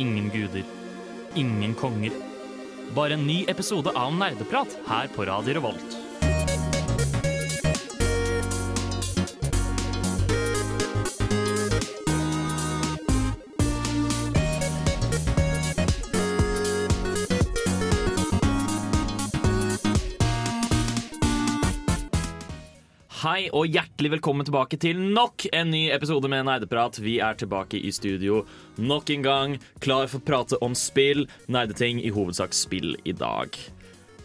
ingen guder, ingen konger. Bare en ny episode av Nerdeprat her på Radio Revolt. Hei og hjertelig velkommen tilbake til nok en ny episode med Nerdeprat. Vi er tilbake i studio nok en gang, klar for å prate om spill, nerdeting, i hovedsak spill i dag.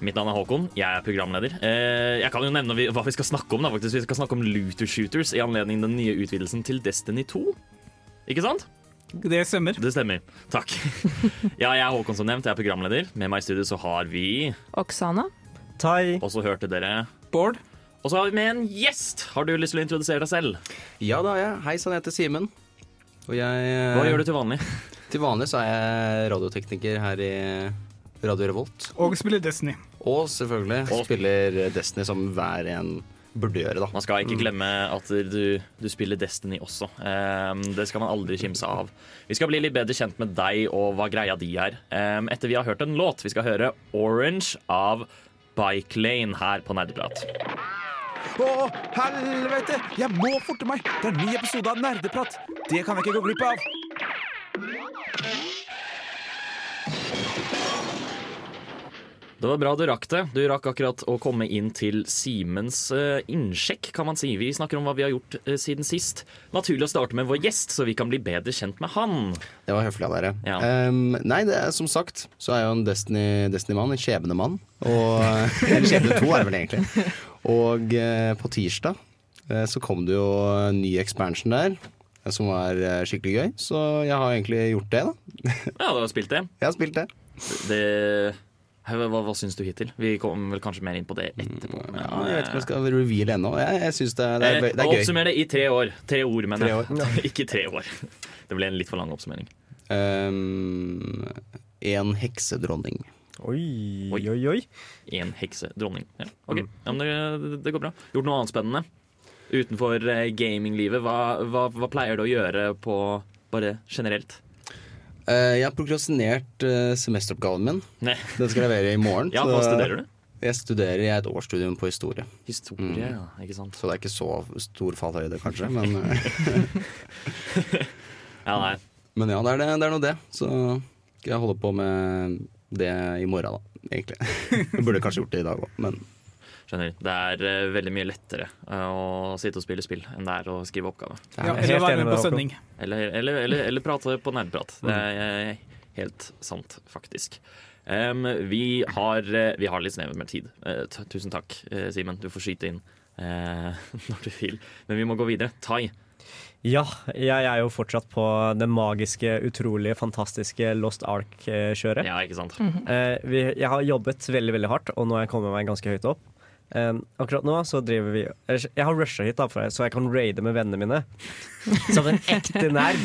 Mitt navn er Håkon, jeg er programleder. Eh, jeg kan jo nevne hva vi skal snakke om. da faktisk. Vi skal snakke om Looter Shooters i anledning den nye utvidelsen til Destiny 2. Ikke sant? Det stemmer. Det stemmer. Takk. Ja, jeg er Håkon som nevnt, jeg er programleder. Med meg i studio så har vi Oksana. Tai. Og så hørte dere Bård. Og så har vi med en gjest. Har du lyst til å introdusere deg selv? Ja da, jeg. Hei sann, jeg heter Simen. Og jeg Hva gjør du til vanlig? Til vanlig så er jeg radiotekniker her i Radio Revolt. Og spiller Destiny. Og selvfølgelig Og- spiller Destiny som hver en burde gjøre, da. Man skal ikke glemme at du, du spiller Destiny også. Um, det skal man aldri kimse av. Vi skal bli litt bedre kjent med deg og hva greia di er. Um, etter vi har hørt en låt. Vi skal høre Orange av Bike Lane her på Nerdeprat. Å, helvete! Jeg må forte meg! Det er en ny episode av Nerdeprat. Det kan jeg ikke gå glipp av. Det var bra du rakk det. Du rakk akkurat å komme inn til Simens eh, innsjekk, kan man si. Vi snakker om hva vi har gjort eh, siden sist. Naturlig å starte med vår gjest, så vi kan bli bedre kjent med han. Det var høflig av dere. Ja. Um, nei, det er som sagt så er jeg jo en Destiny-mann, Destiny en skjebnemann. Og Eller skjebne to, er det vel egentlig. Og eh, på tirsdag eh, så kom det jo en ny expansion der. eh, Som var eh, skikkelig gøy, så jeg har egentlig gjort det, da. Ja, du har spilt det. Jeg har spilt det. det hva, hva, hva syns du hittil? Vi kommer vel kanskje mer inn på det etterpå. men, Ja, jeg vet ikke om jeg eh, skal reveal ennå. Jeg, jeg syns det, det, er- det Eh, er gøy. Oppsummer det i tre år. Tre ord, mener Tre jeg. ikke tre år. Det ble en litt for lang oppsummering. Um, en heksedronning. Oi, Oi. oi, oi. En heksedronning. Ja, okay. Mm. Ja, men det, det går bra. Gjort noe annet spennende? Utenfor eh, gaminglivet, hva, hva, hva pleier du å gjøre på bare generelt? Uh, jeg har prokrastinert uh, semesteroppgaven min. Ne. Den skal jeg levere i morgen. Ja, hva studerer du? Jeg studerer i et årsstudium på historie. Historie, Mm. ja. Ikke sant. Så det er ikke så stor fallhøyde, kanskje. Men, Ja, nei. men ja, det er, det, det er nå det. Så skal jeg holde på med det i morgen, da. Egentlig. Jeg burde kanskje gjort det i dag òg, men Skjønner. Det er eh, veldig mye lettere eh, å sitte og spille spill enn det er å skrive oppgave. Ja, er eller være med på sending. Eller, eller, eller, eller prate på nerdprat. Det er eh, helt sant, faktisk. Um, vi, har, vi har litt snever med tid. Uh, tusen takk, Simen. Du får skyte inn uh, når du vil. Men vi må gå videre. Tai. Ja, jeg er jo fortsatt på det magiske, utrolige, fantastiske Lost Ark-kjøret. Ja, ikke sant? Eh, vi, jeg har jobbet veldig veldig hardt, og nå har jeg kommet meg ganske høyt opp. Eh, akkurat nå så driver vi Jeg har rusha hit da, for, så jeg kan raide med vennene mine. Som en ekte nerd.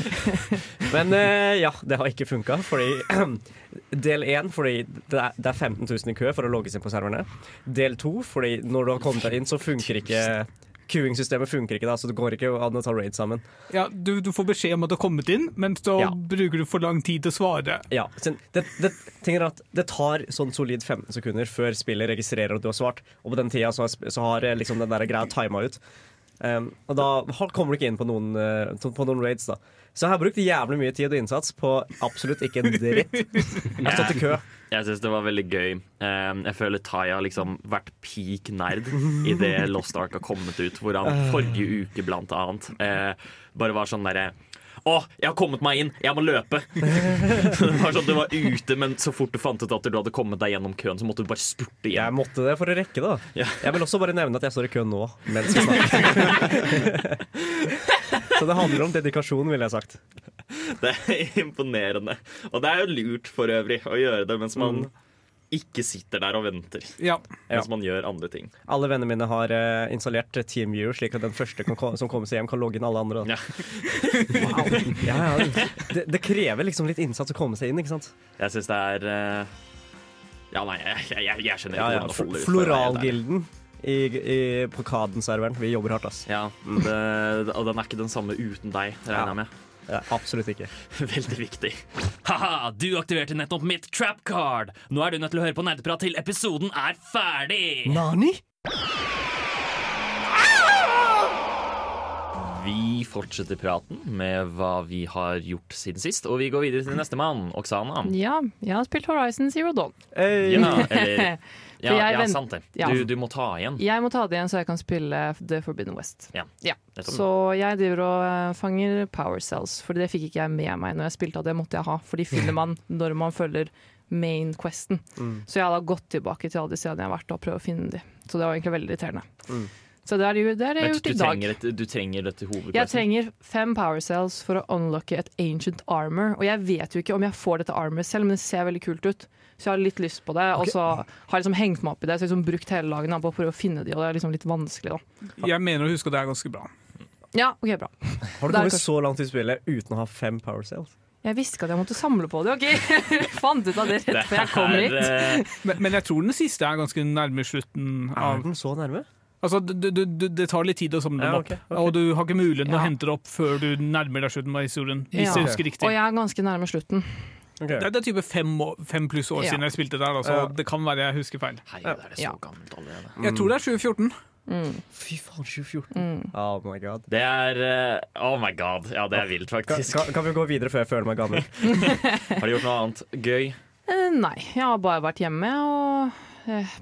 Men eh, ja, det har ikke funka. Fordi Del én fordi det er, det er 15 000 i kø for å logges inn på serverne. Del to fordi når du har kommet deg inn, så funker ikke Queuing-systemet funker ikke, da, så det går ikke an å ta raid sammen. Ja, du, du får beskjed om at du har kommet inn, men så Ja. bruker du for lang tid til å svare. Ja, det, det, det tar sånn solid 15 sekunder før spillet registrerer at du har svart. Og på den tida så så har eh, liksom den der greia tima ut. Um, og da kommer du ikke inn på noen, eh, på noen raids, da. Så jeg har brukt jævlig mye tid og innsats på absolutt ikke en dritt. Jeg har stått i kø. Jeg syns det var veldig gøy. Jeg føler Tai har liksom vært peak nerd idet Lost Ark har kommet ut. Hvor han forrige uke, blant annet, eh, bare var sånn derre å, jeg har kommet meg inn! Jeg må løpe! Det var sånn, Du var ute, men så fort du fant ut at du hadde kommet deg gjennom køen, så måtte du bare spurte igjen. Jeg måtte det for å rekke det. Ja. Jeg vil også bare nevne at jeg står i kø nå mens vi snakker. Så det handler om dedikasjon, ville jeg sagt. Det er imponerende. Og det er jo lurt for øvrig å gjøre det mens man ikke sitter der og venter. Ja. Mens man gjør andre ting. Alle vennene mine har eh, installert TeamViewer, slik at den første kan, som kommer seg hjem, kan logge inn alle andre. Ja. Wow. Ja, ja, det, det krever liksom litt innsats å komme seg inn, ikke sant? Jeg syns det er eh, Ja, nei, jeg, jeg, jeg, skjønner ikke ja. hvordan det holder ut. Floralgilden i, i, på Kaden-serveren. Vi jobber hardt, ass. Ja, det, og den er ikke den samme uten deg, regner jeg med. Ja, absolutt ikke. Veldig viktig. Ha-ha, du aktiverte nettopp mitt trap card. Nå er du nødt til å høre på nerdeprat til episoden er ferdig. Nani? Vi fortsetter praten med hva vi har gjort siden sist, og vi går videre til neste mann, Oksana. Ja, jeg har spilt Horizon Zero Dawn. Hey. Ja, eller Ja, ja sant det. Du, du må ta igjen. Jeg må ta det igjen så jeg kan spille The Forbidden West. Ja. Ja. Så jeg driver og eh, fanger power cells, for det fikk ikke jeg med meg når jeg spilte, og det måtte jeg ha, for de finner man når man følger main questen. Mm. Så jeg har da gått tilbake til alle de stedene jeg har vært og prøvd å finne de. Så det var egentlig veldig irriterende. Mm. Så det det jeg har gjort i dag. trenger, et, du trenger dette Jeg trenger fem power cells for å unlocke et ancient armor. Og jeg vet jo ikke om jeg får dette armoret selv, men det ser veldig kult ut. Så jeg har litt lyst på det. Og så har jeg liksom hengt meg opp i det. Så jeg har liksom brukt hele dagen på å prøve å finne de, og det er liksom litt vanskelig. da. Jeg mener å huske at det er ganske bra. Ja, ok, bra. Har du kommet så langt i spillet uten å ha fem power sales? Jeg visste ikke at jeg måtte samle på det. ok? Fant ut av det rett før jeg kom hit. eh, Men, men jeg tror den siste er ganske nærme slutten Er den så nærme? Altså, du, du, du, det tar litt tid å samle dem Ja, opp, ok, ok. og du har ikke muligheten å hente det opp før du nærmer deg slutten av historien. Hvis Ja. jeg husker riktig. Og jeg er ganske nærme slutten. Ok. Det er, det er type fem, år, fem pluss år Ja. siden jeg spilte der. Altså. Ja. Det kan være jeg husker feil. Hei, det er det så Ja. gammelt allerede? Jeg tror det er 2014. Mm. Fy faen, 2014. Mm. Oh my god. Det er uh, Oh my god. Ja, det er vilt, faktisk. kan, kan vi gå videre før jeg føler meg gammel? Har du gjort noe annet gøy? Uh, nei, jeg har bare vært hjemme og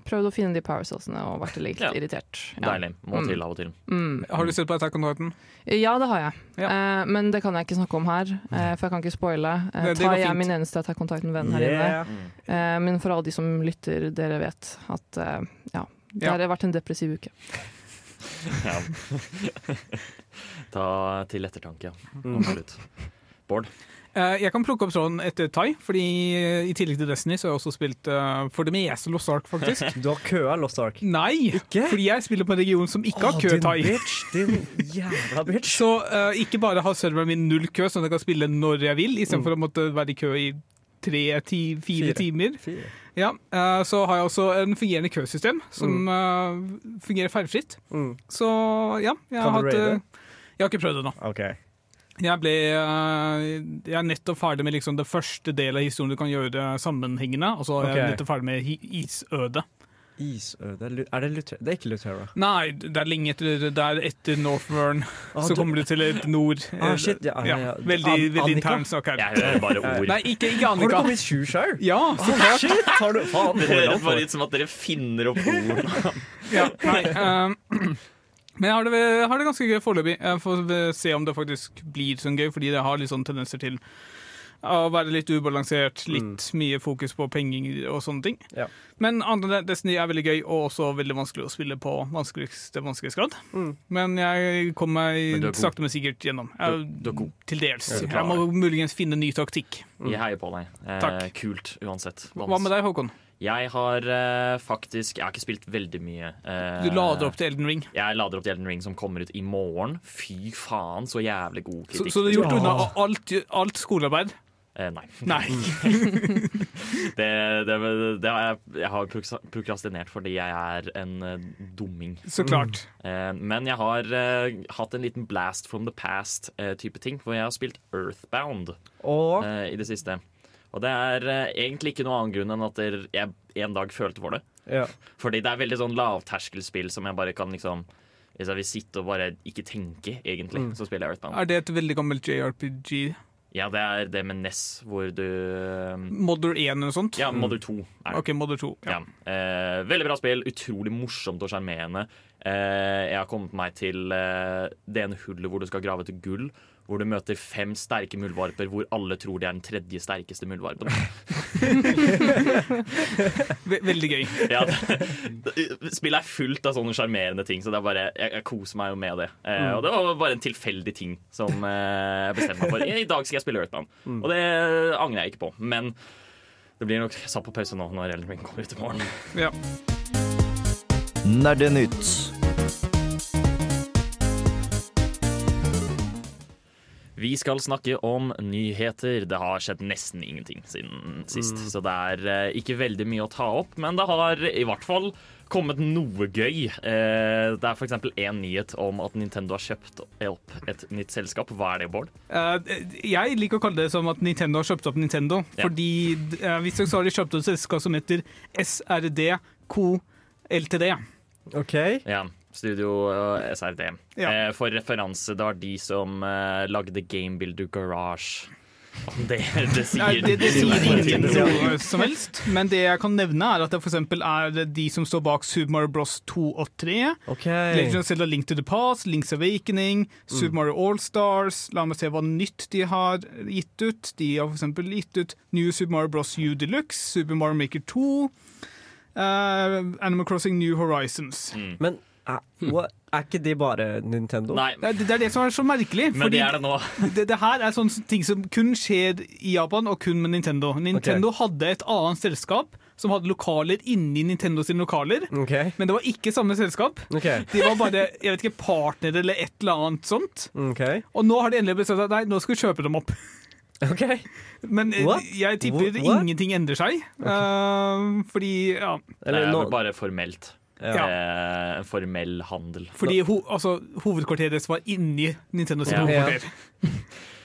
prøvd å finne de power og vært litt Ja. irritert. Ja. Deilig. Må Mm. til av og til. Mm. Har du sett på Attack on Titan? Ja, det har jeg. Ja. Eh, men det kan jeg ikke snakke om her, eh, for jeg kan ikke spoile. Eh, Tai er fint. min eneste Attack on Titan-venn her inne. Eh, men for alle de som lytter, dere vet at eh, ja, det Ja. har vært en depressiv uke. Ja. Ta til ettertanke, ja. Mm. Absolutt. Bård? Eh, Jeg kan plukke opp tråden etter Tai, fordi i tillegg til Destiny så har jeg også spilt uh, for det meste Lost Ark, faktisk. Du har køa Lost Ark. Nei, Ikke? fordi jeg spiller på en region som ikke har Å, kø, din Tai. bitch, din jævla bitch. Så uh, ikke bare har serveren min null kø, sånn at jeg kan spille når jeg vil, istedenfor Mm. å måtte være i kø i tre, ti, fire Fire. timer. Fire. Ja, Så har jeg også en fungerende køsystem som mm. fungerer feilfritt. Mm. Så ja, jeg Kan har hatt Jeg har ikke prøvd det nå. OK. Jeg ble eh, Jeg er nettopp ferdig med liksom det første delen av historien du kan gjøre sammenhengende, og så er jeg nettopp ferdig med isødet. Isøde Er det Lutera? Det er ikke Lutera. Nei, det er lenge etter, det er etter Northburn. Ah, så du- kommer du til et nord. Ah, shit, ja, ja, ja. Veldig, An- veldig intern sak her. Jeg hører bare ord. Nei, ikke, ikke Har du kommet i Shoeshire? Ja, så klart. Shit, har du faen Det høres bare ut som at dere finner opp ord. Ja, nei, ehm, men jeg har det, har det ganske gøy foreløpig. Jeg får se om det faktisk blir sånn gøy, fordi det har litt sånn tendenser til å være litt ubalansert, litt mye fokus på penger og sånne ting. Mm. Ja. Men Destiny er veldig gøy, og også veldig vanskelig å spille på vanskeligste vanskelighetsgrad. Mm. Men jeg er meg sakte, men sikkert gjennom. Jeg, du. Til dels. Jeg må muligens finne ny taktikk. Jeg heier på deg. Eh, Takk. Kult uansett. Hva med deg, Håkon? Jeg har uh, faktisk Jeg har ikke spilt veldig mye. Uh, Du lader opp til Elden Ring. Jeg lader opp til Elden Ring som kommer ut i morgen. Fy faen, så jævlig god kritikk. så du har gjort Ja. unna alt, alt skolearbeid? Eh, nei. Nei. Det, det, det har jeg, jeg har prokrastinert fordi jeg er en uh, dumming. Så klart. Eh, men jeg har hatt en liten blast from the past-type ting. For jeg har spilt Earthbound Og eh, i det siste. Og det er eh, egentlig ikke noen annen grunn enn at jeg en dag følte for det. ja. Fordi det er veldig sånn lavterskelspill som jeg bare kan liksom Hvis jeg vil sitte og bare ikke tenke, egentlig, Mm. så spiller jeg Earthbound. Er det et veldig gammelt JRPG? Ja, det er det med NES, hvor du Modder 1 eller noe sånt? Ja, Mother 2 er det. OK, Modder 2. Ja. Ja. Eh, veldig bra spill. Utrolig morsomt og sjarmerende. Eh, jeg har kommet meg til eh, det ene hullet hvor du skal grave etter gull. Hvor du møter fem sterke muldvarper, hvor alle tror de er den tredje sterkeste muldvarpen. Veldig gøy. ja, spillet er fullt av sånne sjarmerende ting, så det er bare, jeg, jeg koser meg jo med det. Eh, og det var bare en tilfeldig ting som eh, jeg bestemte meg for. I dag skal jeg spille Earthbound, og det angrer jeg ikke på. Men det blir nok satt på pause nå når Elden Ring kommer ut i morgen. Ja. Nerdenytt. Vi skal snakke om nyheter. Det har skjedd nesten ingenting siden sist, så det er eh, ikke veldig mye å ta opp. Men det har i hvert fall kommet noe gøy. Eh, det er f.eks. én nyhet om at Nintendo har kjøpt opp et nytt selskap. Hva er det, Bård? Eh, jeg liker å kalle det som at Nintendo har kjøpt opp Nintendo. Ja. Fordi uh, dere så har de kjøpt opp et selskap som heter SRD Co. LTD. OK. Ja, Studio eh, SRD. Ja. Eh, for referanse, det var de som eh, lagde Game Builder Garage. Det, det sier, Nei, det, det sier ingenting. ingen noe som helst, men det jeg kan nevne, er at det for eksempel er de som står bak Super Mario Bros 2 og 3. ok Legend of Zelda Link to the Past, Link's Awakening, Super Mario All-Stars. La meg se hva nytt de har gitt ut. De har eksempel gitt ut New Super Mario Bros U Deluxe, Super Mario Maker 2, Uh, Animal Crossing New Horizons. Men er, er ikke de bare Nintendo? Nei, Det, er- det er det som er så merkelig. men det er det nå. det, det her er sånne ting som kun skjer i Japan, og kun med Nintendo. Nintendo hadde et annet selskap som hadde lokaler inni Nintendo sine lokaler. Okay. Men det var ikke samme selskap. Okay. De var bare jeg vet ikke, partnere eller et eller annet sånt. Okay. Og nå har de endelig bestemt seg nei, nå skal vi kjøpe dem opp. Men eh, What? jeg tipper what? ingenting endrer seg. Uh, fordi ja, Det Eller er nå- bare formelt. Ja. Eh, en formell handel. fordi ho, altså, hovedkvarteret deres var inni Nintendo sitt Ja. hovedkvarter.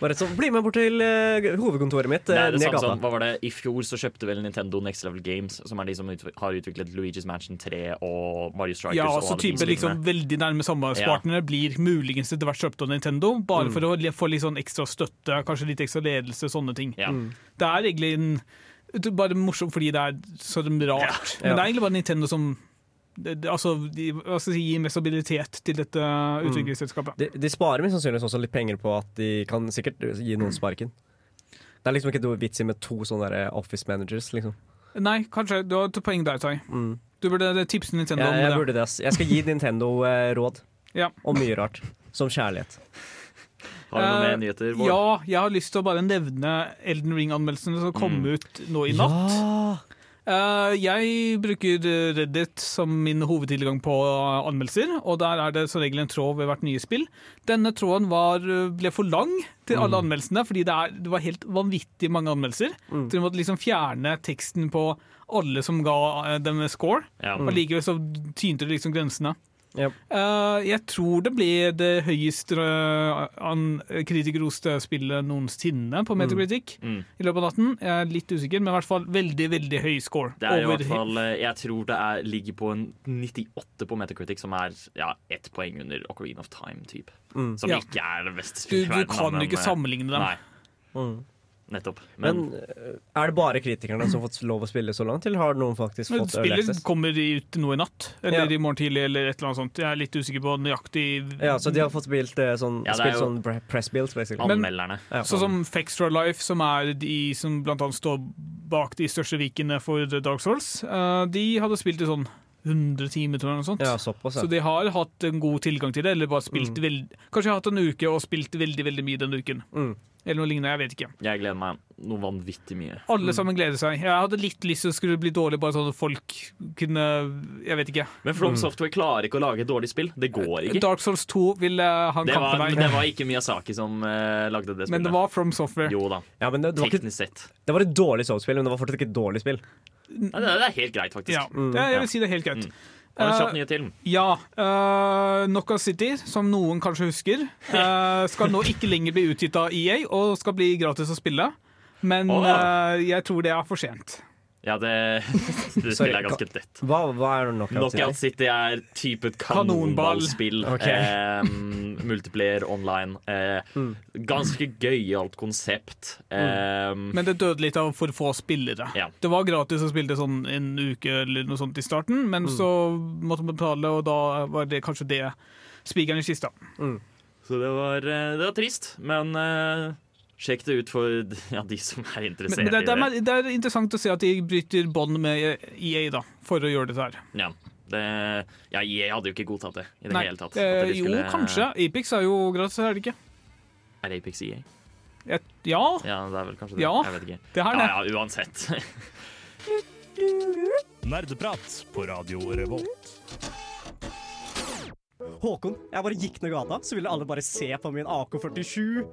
Bare sånn, Bli med bort til uh, hovedkontoret mitt uh, er det samme som, hva var det, I fjor så kjøpte vel Nintendo Next Level Games, som er de som utv har utviklet Luigi's Mansion 3 og Mario Strikers. Ja, og så type liksom veldig nærme samarbeidspartnere blir muligens etter hvert kjøpt av Nintendo, bare Mm. for å få litt sånn ekstra støtte, kanskje litt ekstra ledelse, sånne ting. Ja. Det er egentlig en, bare morsomt fordi det er så rart. Men det er egentlig bare Nintendo som det, altså, de, hva skal jeg si, gir mest stabilitet til dette utviklingsselskapet. De, de sparer mest sannsynligvis også litt penger på at de kan sikkert gi noen sparken. Det er liksom ikke noe vits i med to sånne office managers, liksom. Nei, kanskje. Du har et poeng der, Tai. Mm. Du burde tipse Nintendo Jeg, om jeg det. burde det, ass. Jeg skal gi Nintendo eh, råd. Ja. Om mye rart. Som kjærlighet. Har du noen Eh, mer nyheter? Bård? Ja, jeg har lyst til å bare nevne Elden Ring-anmeldelsene som kom Mm. ut nå i natt. Ja! Eh, jeg bruker Reddit som min hovedtilgang på anmeldelser, og der er det som regel en tråd ved hvert nye spill. Denne tråden var, ble for lang til alle anmeldelsene, fordi det, er, det var helt vanvittig mange anmeldelser. Så du måtte liksom fjerne teksten på alle som ga eh, dem score, Ja. og likevel så tynte det liksom grensene. Ja. Uh, jeg tror det blir det høyeste uh, kritikerroste spillet noensinne på Metacritic Mm. i løpet av natten. Jeg er litt usikker, men i hvert fall veldig veldig høy score. Det er i hvert fall, eh, Jeg tror det er, ligger på en 98 på Metacritic, som er ja, ett poeng under Ocarina of Time-type. Mm. Som Ja. ikke er det beste spillet i du kan men, jo ikke eh, sammenligne dem. Nei, Mm. Nettopp. Men Men, eh, er det bare kritikerne som har fått lov å spille så langt, eller har noen faktisk fått early Spillet access? kommer ut nå i natt, eller Ja. i morgen tidlig, eller et eller annet sånt. Jeg er litt usikker på nøyaktig Ja, så de har fått spilt eh, sånn, Ja, spilt sånn press builds, basically. Anmelderne. Ja. Sånn som Fextra Life, som er de som blant annet står bak de største vikene for Dark Souls. eh, de hadde spilt i sånn 100 timer, tror jeg. Noe sånt. Ja, såpass, Så de har hatt en god tilgang til det, eller bare spilt veld... Kanskje hatt en uke og spilt veldig veldig mye den uken. Mm. Eller noe lignende, jeg vet ikke. Jeg gleder meg noe vanvittig mye. Alle sammen gleder seg. Jeg hadde litt lyst til å skulle bli dårlig, bare sånn at folk kunne Jeg vet ikke. Men From Software klarer ikke å lage et dårlig spill. Det går ikke. Dark Souls 2 vil han ha en Det var, meg, det var ikke Miyazaki som uh, lagde det spillet. men det var From Software. Jo da, ja men det, det, var ikke, sett. det var et dårlig Souls-spill, men det var fortsatt ikke et dårlig spill. Nei, det, er helt greit, faktisk. Ja, det, jeg vil si det er helt greit. Mm. Har du kjapt nye kjapp nyhet til? Ja. Uh, Knockout City, som noen kanskje husker, uh, skal nå ikke lenger bli utgitt av EA og skal bli gratis å spille. Men oh, ja. uh, jeg tror det er for sent. Ja, det, det spiller er ganske dødt. Hva, hva er Knockout Knockout City? City er type kanonballspill. Okay. Eh, multiplayer online. Eh, Mm. Ganske gøyalt konsept. Eh, Men det døde litt av for få spillere. Ja. Det var gratis å spille det sånn en uke eller noe sånt i starten, men så måtte man betale, og da var det kanskje det spikeren i kista. Så det var, eh, det var trist, men eh, sjekk det ut for ja, de som er interessert men det, det, i det. er, det er interessant å se at de bryter bånd med EA da, for å gjøre dette her. Ja, det, ja, EA hadde jo ikke godtatt det i det Nei, hele tatt. eh, skulle, jo, kanskje. Apix er jo gratis, er det ikke? Er Apex EA? Et, ja, Ja, det er vel kanskje det. Ja. Jeg vet ikke. det er det. Ja, ja, uansett. Nerdeprat på Radio Revolt. Håkon, jeg bare gikk ned gata, så ville alle bare se på min AK-47.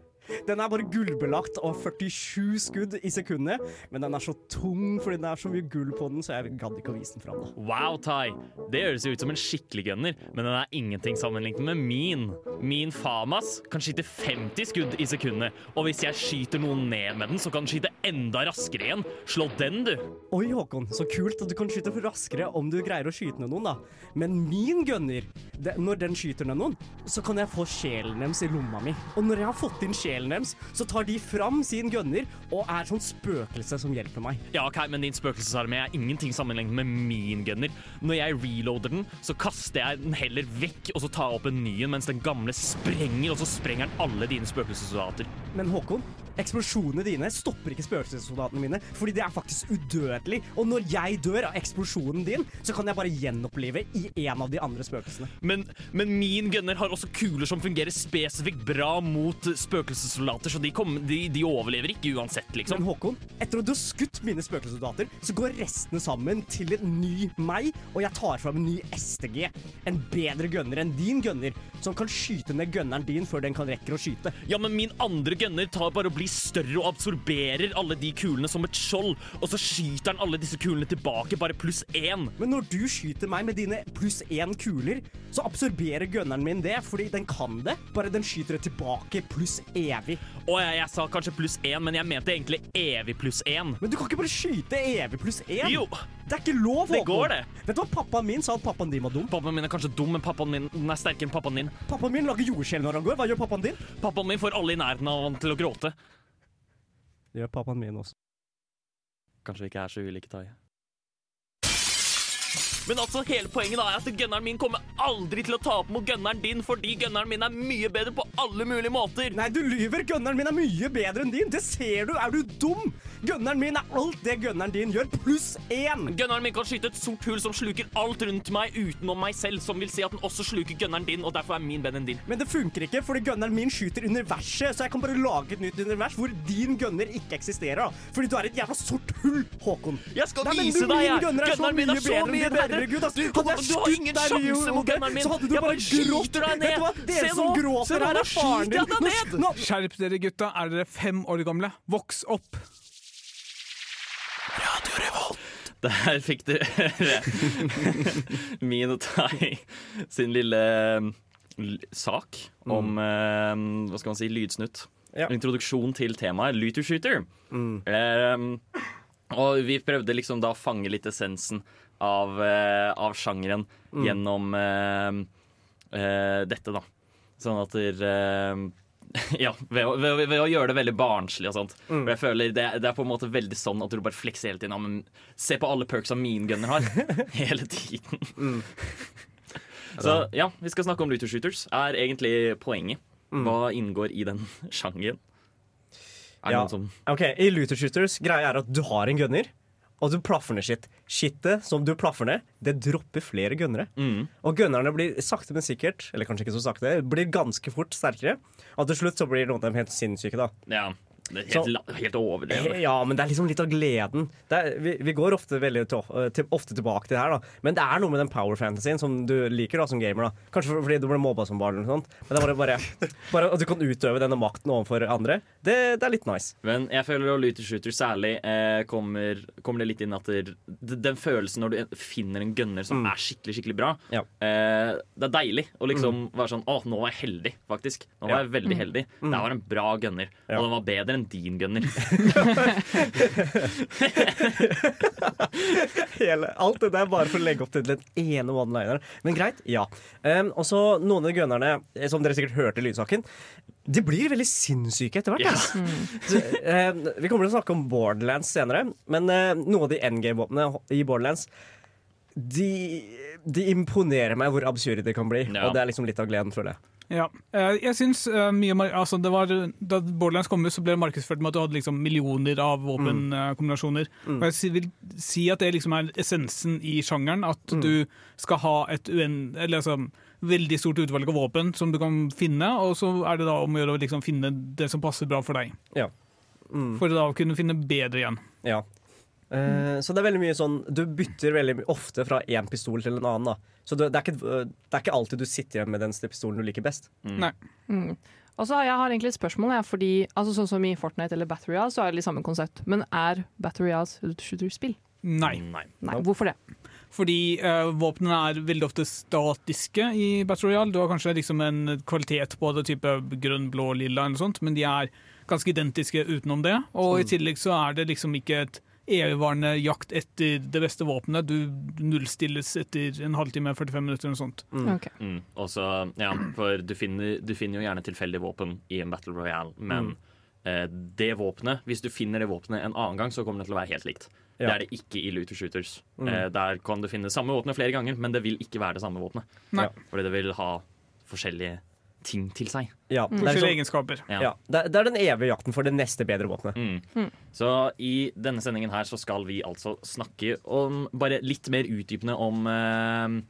Den er bare gullbelagt og 47 skudd i sekundet. Men den er så tung fordi det er så mye gull på den, så jeg gadd ikke å vise den fram. da. Wow, Tai. Det høres jo ut som en skikkelig gunner, men den er ingenting sammenlignet med min. Min Famas kan skyte 50 skudd i sekundet, og hvis jeg skyter noen ned med den, så kan den skyte enda raskere igjen. Slå den, du. Oi, Håkon, så kult at du kan skyte raskere om du greier å skyte ned noen, da. Men min gunner, det, når den skyter ned noen, så kan jeg få sjelen deres i lomma mi. Og når jeg har fått inn sjelen deres, så tar de fram sin gunner og er sånn spøkelse som hjelper meg. Ja, ok, men din spøkelsesarmé er ingenting sammenlignet med min gunner. Når jeg reloader den, så kaster jeg den heller vekk, og så tar jeg opp en ny en, mens den gamle sprenger, og så sprenger den alle dine spøkelsessoldater. Men Håkon, eksplosjonene dine stopper ikke spøkelsessoldatene mine, fordi det er faktisk udødelig. Og når jeg dør av eksplosjonen din, så kan jeg bare gjenopplive i en av de andre spøkelsene. Men, men min gunner har også kuler som fungerer spesifikt bra mot spøkelsessoldater, så de, kom, de, de overlever ikke uansett, liksom. Men. Håkon, etter at du har skutt mine spøkelsessoldater, så går restene sammen til en ny meg, og jeg tar fram en ny STG. En bedre gunner enn din gunner, som kan skyte ned gunneren din før den kan rekke å skyte. Ja, men min andre gunner tar bare og blir større og absorberer alle de kulene som et skjold, og så skyter han alle disse kulene tilbake, bare pluss én. Men når du skyter meg med dine pluss én kuler, så absorberer gunneren min det, fordi den kan det. Bare den skyter det tilbake pluss evig. Å jeg, jeg sa kanskje pluss én, men jeg mente egentlig evig pluss én. Men du kan ikke bare skyte evig pluss én. Jo, Det er ikke lov, Det går, det. Vet du hva pappaen min sa at pappaen din var dum? pappaen min er kanskje dum, men pappaen min den er sterkere enn pappaen din. Pappaen min lager jordskjelv når han går. Hva gjør pappaen din? Pappaen min får alle i nærheten av han til å gråte. Det gjør pappaen min også. Kanskje vi ikke er så ulike, Tai. Men altså, hele poenget da er at gunneren min kommer aldri til å tape mot gunneren din, fordi gunneren min er mye bedre på alle mulige måter. Nei, du lyver! Gunneren min er mye bedre enn din! Det ser du! Er du dum? Gunneren min er alt det gunneren din gjør, pluss én! Gunneren min kan skyte et sort hull som sluker alt rundt meg utenom meg selv, som vil si at den også sluker gunneren din, og derfor er min bedre enn din. Men det funker ikke, fordi gunneren min skyter universet, så jeg kan bare lage et nytt univers hvor din gunner ikke eksisterer. da. Fordi du er et jævla sort hull, Håkon. Jeg skal Nei, vise deg, min jeg. er Gunneren min er mye så bedre enn mye din. bedre. Herregud, ass. Du, Hadde jeg du har skutt ingen deg, sjanse Rio, mot gunneren min. Så hadde du Jeg bare grått. deg ned. Vet du hva? Dere som gråter, her er faren din. Skjerp dere, gutta. Er dere fem år gamle? Voks opp. Der fikk dere min og Tai sin lille l- sak om eh, hva skal man si, lydsnutt. Ja. Introduksjon til temaet Looter Shooter. Eh, og vi prøvde liksom da å fange litt essensen av, eh, av sjangeren gjennom eh, eh, dette, da. Sånn at dere eh, ja, ved å, ved, å- ved å gjøre det veldig barnslig og sånt. Og jeg føler det, det er på en måte veldig sånn at du bare flekser hele tiden. Ja, men se på alle perks av min gunner har. hele tiden. Så ja, vi skal snakke om looter shooters. Er egentlig poenget. Hva inngår i den sjangeren? Er det Ja. noen som Ok, I Looter Shooters greia er at du har en gunner, og du plaffer ned shit. Shitet som du plaffer ned, det dropper flere gunnere. mm. Og gunnerne blir sakte, men sikkert, eller kanskje ikke så sakte, blir ganske fort sterkere. Og til slutt så blir noen av dem helt sinnssyke, da. Ja, helt, helt overdrevet. Ja, men det er liksom litt av gleden. Det er, vi, vi går ofte, veldig til, til, ofte tilbake til det her, da. Men det er noe med den power fantasyen som du liker da, som gamer. da Kanskje fordi du ble mobba som barn, eller noe sånt. Men det er bare, bare, bare at du kan utøve denne makten overfor andre. Det, det er litt nice. Men jeg føler at Luther Shooter særlig eh, kommer, kommer det litt inn at det, den følelsen når du finner en gunner som er skikkelig skikkelig bra Ja. eh, Det er deilig å liksom være sånn Å, nå var jeg heldig, faktisk. Nå var Ja. jeg veldig heldig. Det var en bra gunner. Og den var bedre enn din gunner. Hele, alt det der bare for å legge opp til den ene one-lineren. Men greit, ja. Um, og så noen av gunnerne, eh, som dere sikkert hørte i lydsaken, de blir veldig sinnssyke etter hvert. Ass. Så, eh, vi kommer til å snakke om Borderlands senere, men uh, noen av de endgame-våpnene i Borderlands de, de imponerer meg hvor absurde de kan bli. Ja. Og det er liksom litt av gleden, føler jeg. Ja. Eh, Jeg syns eh, mye altså det var, Da Borderlands kom ut, så ble det markedsført med at du hadde liksom millioner av våpenkombinasjoner. Og jeg vil si at det liksom er essensen i sjangeren. At du skal ha et uen, eller altså, veldig stort utvalg av våpen som du kan finne, og så er det da om å gjøre å liksom finne det som passer bra for deg. Ja. For da å kunne finne bedre igjen. Ja. Eh, så det er veldig mye sånn Du bytter veldig ofte fra én pistol til en annen. da Så det, det, er ikke, det er ikke alltid du sitter igjen med den pistolen du liker best. Nei. Mm. Og så har jeg har egentlig et spørsmål, Ja, fordi altså, sånn som i Fortnite eller Battle Royale, så er det litt samme konsept. Men er Battle Royale shooter-spill? Nei. Nei. Nei, hvorfor det? Fordi uh, våpnene er veldig ofte statiske i Battle Royale. Du har kanskje liksom en kvalitet på det, type grønn, blå, lilla eller noe sånt, men de er ganske identiske utenom det. Og i tillegg så er det liksom ikke et evigvarende jakt etter det beste våpenet. Du nullstilles etter en halvtime, 45 minutter eller noe sånt. Ok. Mm. Også, ja, for du finner, du finner jo gjerne tilfeldige våpen i en Battle Royale, men eh, det våpenet, hvis du finner det våpenet en annen gang, så kommer det til å være helt likt. Det er det ikke i Looter Shooters. Eh, der kan du finne samme våpenet flere ganger, men det vil ikke være det samme våpenet. Ja. Fordi det vil ha forskjellige ting til seg. Ja, det, er Forskjellige sånn, egenskaper. Ja. ja, det, er, det er den evige jakten for det neste bedre våpenet. Mm. Så i denne sendingen her så skal vi altså snakke om bare litt mer utdypende om eh,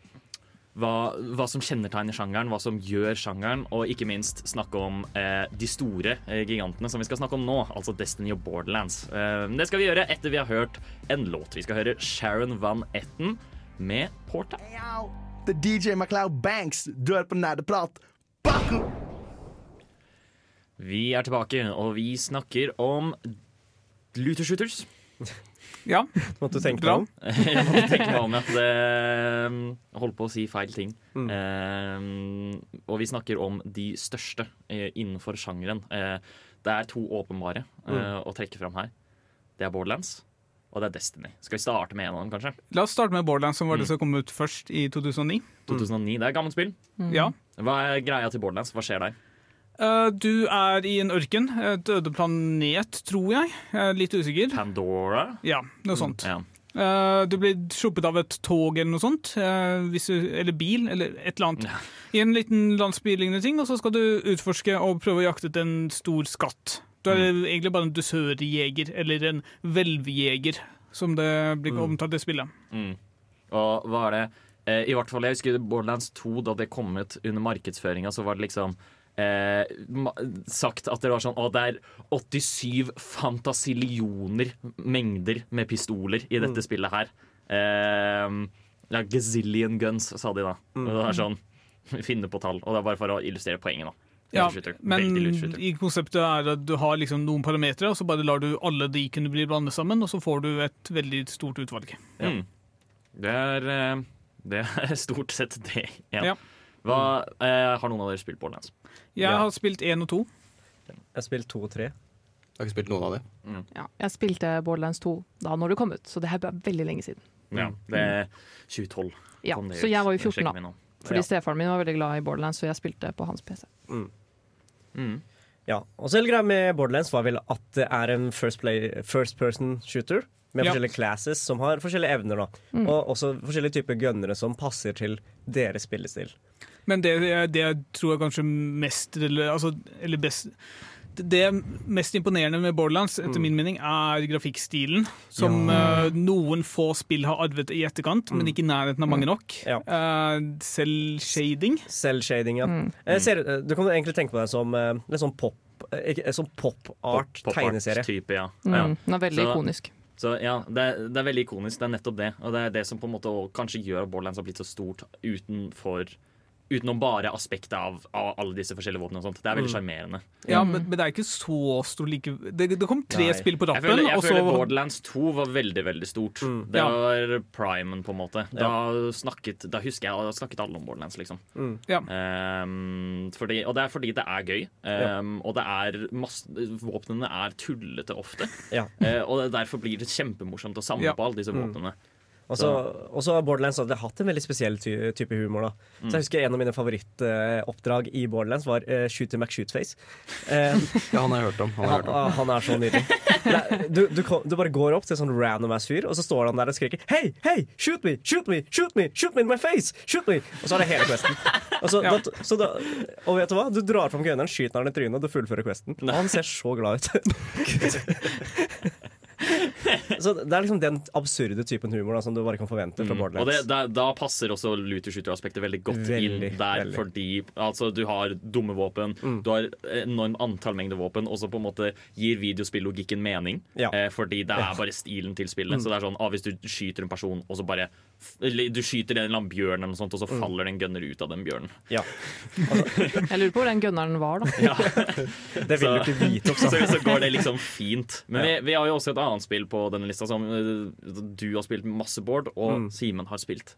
hva, hva som kjennetegner sjangeren, hva som gjør sjangeren, og ikke minst snakke om eh, de store eh, gigantene som vi skal snakke om nå, altså Destiny og Borderlands. Eh, det skal vi gjøre etter vi har hørt en låt. Vi skal høre Sharon Van Etten med Porta. The DJ MacLeod Banks. Du er på nerdeprat. Baku! Vi er tilbake, og vi snakker om Looter Shooters. Ja, Måtte tenke deg om. Jeg måtte tenke meg om at det um, holdt på å si feil ting. Mm. Um, og vi snakker om de største eh, innenfor sjangeren. Eh, det er to åpenbare Mm. eh, å trekke fram her. Det er Borderlands, og det er Destiny. Skal vi starte med en av dem, kanskje? La oss starte med Borderlands, som var det Mm. som kom ut først i 2009. 2009. Det er et gammelt spill. Ja. Hva er greia til Borderlands? Hva skjer der? Uh, du er i en ørken, et øde planet, tror jeg. Jeg er litt usikker. Pandora? Ja, noe sånt. Ja. Uh, du blir sluppet av et tog eller noe sånt, Uh, hvis du, eller bil, eller et eller annet. Ja. I en liten landsbylignende ting, og så skal du utforske og prøve å jakte etter en stor skatt. Du er egentlig bare en dusørjeger, eller en hvelvjeger, som det blir omtalt i spillet. Mm. Og hva er det eh, I hvert fall jeg husker Borderlands 2, da det kom ut under markedsføringa, så var det liksom eh, sagt at det var sånn Å, det er 87 fantasillioner mengder med pistoler i dette spillet her. Eh, ja, gazillion guns, sa de da. Og det er sånn Finne på tall. Og det er bare for å illustrere poenget, da. Ja, men i konseptet er at du har liksom noen parametere, og så bare lar du alle de kunne bli blandet sammen, og så får du et veldig stort utvalg. Mm. Det er eh, Det er stort sett det. Ja. Ja. Hva, eh, har noen av dere spilt Borderlands? Jeg Ja. har spilt én og to. Jeg har spilt to og tre. Jeg har ikke spilt noen av dem. Ja, jeg spilte Borderlands 2 da når det kom ut, så det her er veldig lenge siden. Ja, det er 2012. Ja, Så jeg var jo 14 da. Fordi Ja. stefaren min var veldig glad i Borderlands, så jeg spilte på hans PC. Mm. Ja, og så hele greia med Borderlands var vel at det er en first, play, first person shooter med Ja. forskjellige classes som har forskjellige evner. da Og også forskjellige typer gunnere som passer til deres spillestil. Men det, det jeg tror jeg kanskje mest eller, altså, eller best det mest imponerende med Borderlands etter min mening er grafikkstilen, som eh, noen få spill har arvet i etterkant, men ikke i nærheten av mange nok. Ja. Uh, selv shading. Selv-shading, ja. Jeg ser, du kan egentlig tenke på det som eh, litt sånn pop eh, Sånn pop-art-tegneserie. Pop-art-type, ja. Mm. Den er veldig Så- ikonisk. Så ja, det er, det er veldig ikonisk. Det er nettopp det. Og det er det som på en måte kanskje gjør at Borderlands har blitt så stort utenfor Utenom bare aspektet av, av alle disse forskjellige våpnene og sånt. Det er veldig sjarmerende. Ja, men, men det er ikke så stor like Det, det kom tre Nei. spill på Jeg rappen, føler, jeg og så føler Borderlands 2 var veldig, veldig stort. Det Ja. var primen, på en måte. Da, snakket, da husker jeg da snakket alle om Borderlands, liksom. Ja. Um, fordi, og det er fordi det er gøy. Ehm, Og det er masse, våpnene er tullete ofte. Ja. Eh, og derfor blir det kjempemorsomt å samle Ja. på alle disse våpnene. Og så har Borderlands hadde hatt en veldig spesiell ty type humor. da Så jeg husker En av mine favorittoppdrag i Borderlands var uh, Shooter McShootface. Uh, Ja, han har jeg hørt om. Han han, hørt om. ah, han er så nydelig. Du, du, kom- du bare går opp til en sånn random ass fyr, og så står han der og skriker Hei, hei, shoot me, shoot me, shoot me, shoot me in my face! Shoot me! Og så er det hele questen. Og, så, Ja. da, så da, og vet du hva? Du drar fram gunneren, skyter han i trynet, og du fullfører questen. Og han ser så glad ut. Så det er liksom den absurde typen humor da, som du bare kan forvente fra Mm. Og det, da, da passer også looter shooter-aspektet veldig godt Veldig, inn der, veldig. fordi altså, du har dumme våpen, Mm. du har enormt antall mengder våpen, og så på en måte gir videospillogikken mening. Ja. Eh, fordi det er bare stilen til spillet. Mm. Så det er sånn, ah, Hvis du skyter en person, og så bare du skyter en eller annen bjørn, eller noe sånt, og så Mm. faller det en gunner ut av den bjørnen. Ja. Jeg lurer på hvor den gunneren var, da. Det vil du ikke vite også. Så, så går det liksom fint. Men vi, vi har jo også et annet spill på denne lista som eh, du har spilt masse, Bård, og Mm. Simen har spilt.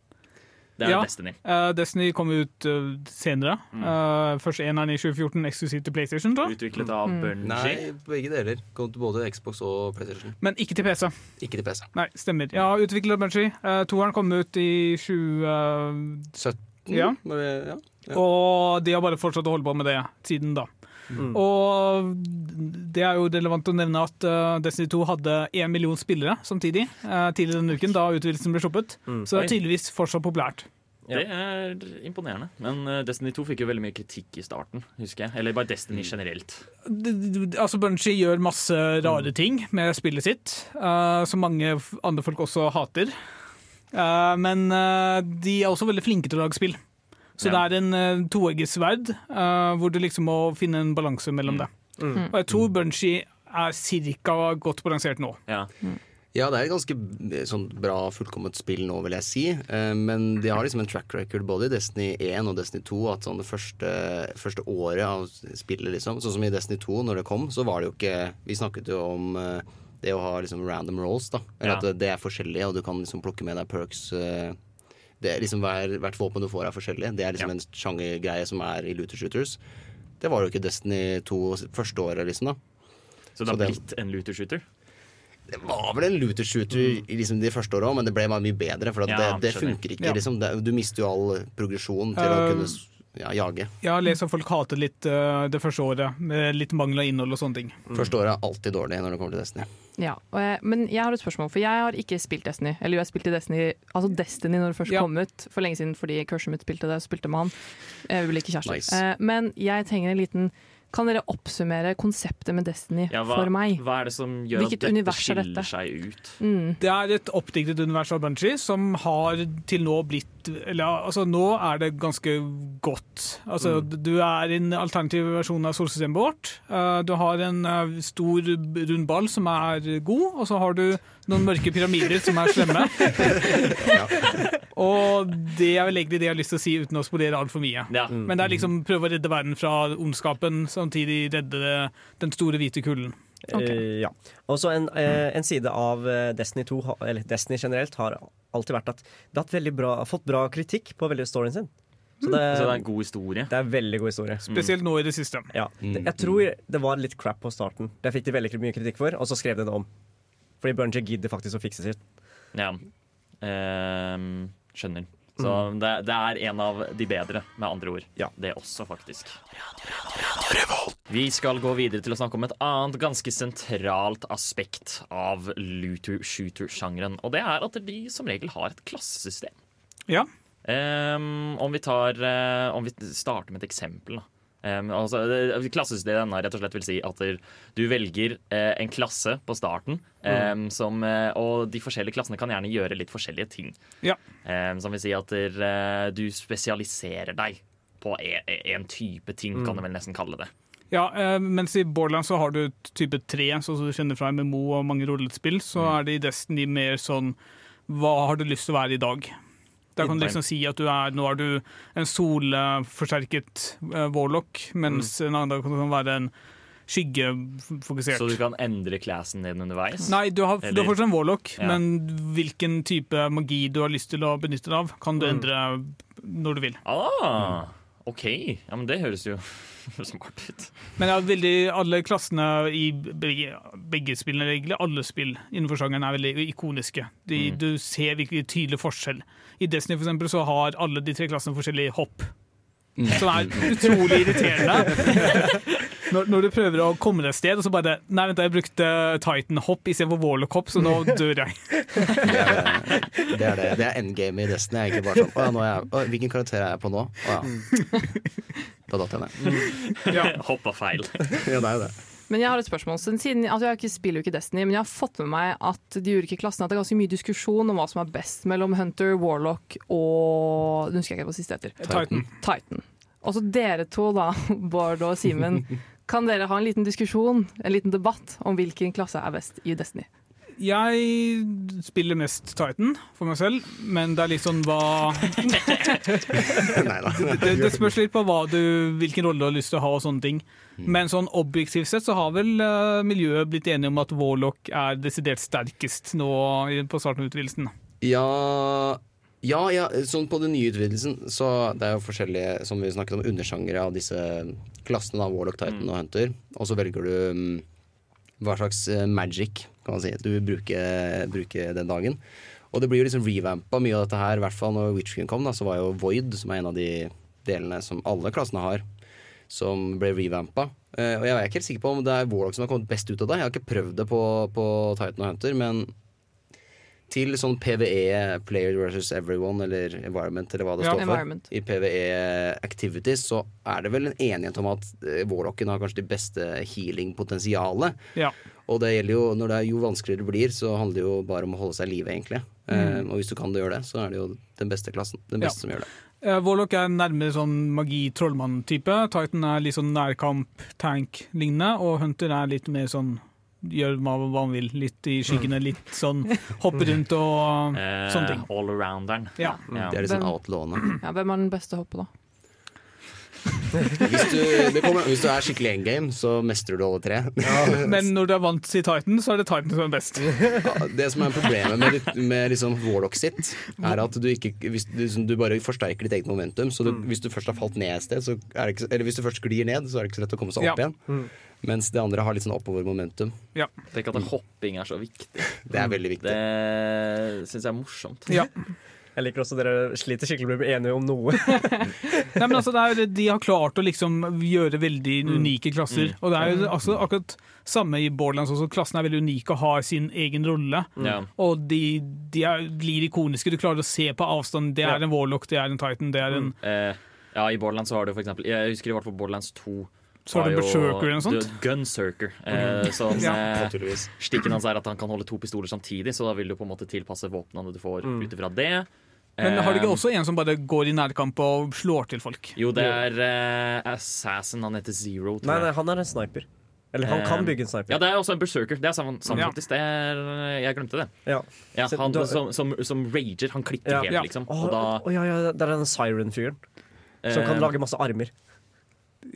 Det er Ja. Destiny. Uh, Destiny kom ut uh, senere. Mm. Uh, først eneren i 2014, eksklusivt til PlayStation. Da. Utviklet av Mm. Bungie. Nei, begge deler. Kom til både Xbox og PlayStation. Men ikke til PC. Ikke til PC. Nei, stemmer. Ja, utviklet av Bungie. Uh, toeren kom ut i 20... 17? Ja. Ja. Ja. Og de har bare fortsatt å holde på med det siden da. Mm. Og det er jo relevant å nevne at eh, Destiny 2 hadde én million spillere samtidig uh, tidligere denne uken, da utvidelsen ble sluppet. Mm. Så det er tydeligvis fortsatt populært. Ja. Det er imponerende. Men eh, Destiny 2 fikk jo veldig mye kritikk i starten, husker jeg. Eller bare Mm. Destiny generelt. D- d- d- Altså Bunchy gjør masse rare ting med spillet sitt, uh, som mange andre folk også hater. Uh, men uh, de er også veldig flinke til å lage spill. Så Ja. det er en uh, toegget sverd, eh, hvor du liksom må finne en balanse mellom det. Mm. Og jeg tror Bungie er cirka godt balansert nå. Ja. Ja, det er et ganske eh, sånn bra, fullkomment spill nå, vil jeg si. Eh, Men de har liksom en track record både i Destiny 1 og Destiny 2 at sånn det første, første året av spillet, liksom Sånn som i Destiny 2, når det kom, så var det jo ikke Vi snakket jo om eh, det å ha liksom random rolls, da. Eller Ja. at det- det er forskjellig, og du kan liksom plukke med deg perks. eh, Det er liksom hver, Hvert våpen du får, er forskjellig. Det er liksom Ja. en sjangergreie som er i looter shooters. Det var jo ikke Destiny 2 første året, liksom. da Så det har blitt en looter shooter? det var vel en looter shooter i liksom de første åra, men det ble mye bedre. For Ja, det, det funker ikke. Liksom. Det, du mister jo all progresjon til å Uh, kunne s- ja, jage. Jeg har lest at folk hater litt uh, det første året, med litt mangel av innhold og sånne ting. Første året er alltid dårlig når det kommer til Destiny. Ja, og jeg, men jeg har et spørsmål, for jeg har ikke spilt Destiny. Eller jo, jeg spilte Destiny, altså Destiny når det først Ja. kom ut, for lenge siden fordi kurset mitt spilte det, og spilte med han. Jeg vil ikke kjærester. Nice. Uh, men jeg trenger en liten Kan dere oppsummere konseptet med Destiny Ja, hva, for meg? hva er det som gjør Hvilket at dette er skiller dette? seg ut? Mm. Det er et oppdiktet univers av Bunji som har til nå blitt Eller altså, nå er det ganske godt. Altså, Du er i en alternativ versjon av solsystemet vårt. Uh, du har en uh, stor rund ball som er god, og så har du noen mørke pyramider som er slemme. og det er vel egentlig det jeg har lyst til å si uten å spolere altfor mye. Ja. Men det er liksom prøve å redde verden fra ondskapen, samtidig redde det, den store hvite kulden. Eh, ja. Og så en, eh, en side av eh, Destiny 2, eller Destiny generelt, har alltid vært at det har hatt bra, fått bra kritikk på veldig storyen sin. Så det, Så det er en god historie. det er en veldig god historie. Spesielt nå i det siste. Ja. Jeg tror det var litt crap på starten. Det fikk de veldig mye kritikk for, og så skrev de det om. Fordi Bunji gidder faktisk å fikse sitt. Ja. Um, skjønner. Så det, det er en av de bedre, med andre ord. Ja. Det også, faktisk. Vi skal gå videre til å snakke om et annet ganske sentralt aspekt av looter-shooter-sjangeren. Og det er at de som regel har et klassesystem. Ja. Um, om vi tar eh, Om vi starter med et eksempel, da. Ehm, altså, det- klassesystemet rett og slett vil si at du velger uh, en klasse på starten, ehm, som, uh, og de forskjellige klassene kan gjerne gjøre litt forskjellige ting. Ja. Um, som vil si at uh, du spesialiserer deg på en, en type ting, kan du vel nesten kalle det. Ja, mens i Borderlands så har du type 3, sånn som du kjenner fra MMO og mange rollespill, så er det i Destiny mer sånn Hva har du lyst til å være i dag? Da kan du liksom si at du er, nå er du en solforsterket uh, warlock, mens en annen dag kan du være en skyggefokusert. Så du kan endre classen din underveis. Nei, du har, du har fortsatt en warlock, Ja. men hvilken type magi du har lyst til å benytte deg av, kan du Mm. endre når du vil. Ah, OK. Ja, men det høres jo smart ut. Men ja, veldig, alle klassene i begge, begge spillene, egentlig alle spill innenfor sjangeren, er veldig ikoniske. De, Mm. Du ser virkelig tydelig forskjell. I Destiny for eksempel, så har alle de tre klassene forskjellig hopp. Som er utrolig irriterende. Når, når du prøver å komme deg et sted, og så bare Nei, vent, jeg brukte Titan-hopp istedenfor Warlock-hopp, så nå dør jeg. Det er det, det, er det. det er endgame i Destiny. Jeg er ikke bare sånn Å ja, nå er jeg, å, hvilken karakter er jeg på nå? Å ja. Da datt jeg ned. Ja. Hoppa feil. Ja, det er jo det. Men jeg har et spørsmål. Siden, altså jeg spiller jo ikke Destiny, men jeg har fått med meg at de ulike klassene at det er ganske mye diskusjon om hva som er best mellom Hunter, Warlock og Nå husker jeg ikke hva siste heter. Titan. Titan. Og så dere to, da, Bård og Simen. Kan dere ha en liten diskusjon, en liten debatt, om hvilken klasse er best i Destiny? Jeg spiller mest Titan for meg selv, men det er litt sånn hva det, det spørs litt på hva du, hvilken rolle du har lyst til å ha og sånne ting. Men sånn objektivt sett så har vel eh, miljøet blitt enige om at Warlock er desidert sterkest nå på starten av utvidelsen. Ja, ja, ja, sånn på den nye utvidelsen Så det er jo forskjellige Som vi snakket om undersjangere av disse klassene da, Warlock, Titan og Hunter. Og så velger du um, Hva slags eh, magic kan man si Du vil bruke, bruke den dagen. Og det blir jo liksom revampa mye av dette her. I hvert fall når Witchkin kom da Så var jo Void Som er en av de delene som alle klassene har Som ble revampa Uh, Og jeg er ikke helt sikker på om det er Warlock som har kommet best ut av det. Jeg har ikke prøvd det på, på Titan og Hunter Men til sånn PVE, Player versus Everyone, eller Environment, eller hva det Ja, står for, i PVE Activities, så er det vel en enighet om at eh, Warlocken har kanskje det beste healing-potensialet. Ja. Og det gjelder jo, når det er jo vanskeligere det blir, så handler det jo bare om å holde seg i live, egentlig. Eh, og hvis du kan det gjøre det, så er det jo den beste klassen. Den Ja. beste som gjør det. Uh, Warlock er nærmere sånn magi-trollmann-type. Titan er litt sånn nærkamp-tank-lignende, og Hunter er litt mer sånn gjør hva, man vil. Litt i skyggene, litt sånn hoppe rundt og Eh, sånne ting. Allrounderen. Ja. Ja. Det er liksom outlawene. Ja, hvem er den beste hoppet, da? Hvis du, det kommer, hvis du er skikkelig endgame, så mestrer du alle tre. Men når du er vant til Titan, så er det Titan som er best. Ja, Det som er problemet med, med liksom Warlock sitt, er at du ikke hvis du, liksom, du bare forsterker ditt eget momentum. Så du, hvis du først har falt ned et sted, så er det ikke, eller hvis du først sklir ned, så er det ikke så lett å komme seg opp Ja. igjen. Mens det andre har litt sånn oppover momentum. Tenk at hopping er så viktig. Det er veldig viktig. Det syns jeg er morsomt. Ja. Jeg liker også dere sliter skikkelig med å bli enige om noe. Nei, men altså, det er, de har klart å liksom gjøre veldig unike klasser. Og det er jo altså, akkurat samme i Borderlands også. Klassene er veldig unike og har sin egen rolle. Mm. Og de, de er, blir ikoniske. Du klarer å se på avstand. Det er Ja. en Warlock, det er en Titan, det er en Eh, ja, i Borderlands så har du for eksempel Jeg husker i hvert fall Borderlands 2. Så har du var Berserker eller noe sånt? du- Gunsurker. Eh, som Ja. eh, Stikken hans er at han kan holde to pistoler samtidig, så da vil du på en måte tilpasse våpnene du får ut ifra det. Men har Eh, ikke også en som bare går i nærkamp og slår til folk? Jo, det er uh, Assassin. Han heter Zero. tror Nei, jeg. nei, han er en sniper. Eller han kan Eh, bygge en sniper. Ja, det er også en berserker. Det er sammen, sammen Ja. faktisk. Det er, jeg glemte det. Ja. Ja, han du som, som, som rager. Han klikker Ja. helt, liksom. Og da oh, ja, ja, det er den Siren-fyren som kan eh, lage masse armer.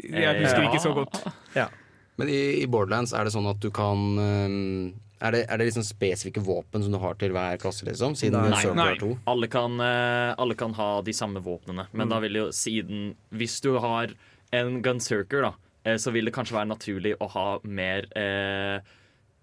Jeg husker ja. ikke så godt. Ja. Men i, i Borderlands er det sånn at du kan ehm, Er det, er det liksom spesifikke våpen som du har til hver klasse, liksom? Siden Nei. Nei. Alle kan, eh, alle kan ha de samme våpnene, men Mm. da vil jo siden Hvis du har en gunsurker, da, eh, så vil det kanskje være naturlig å ha mer eh,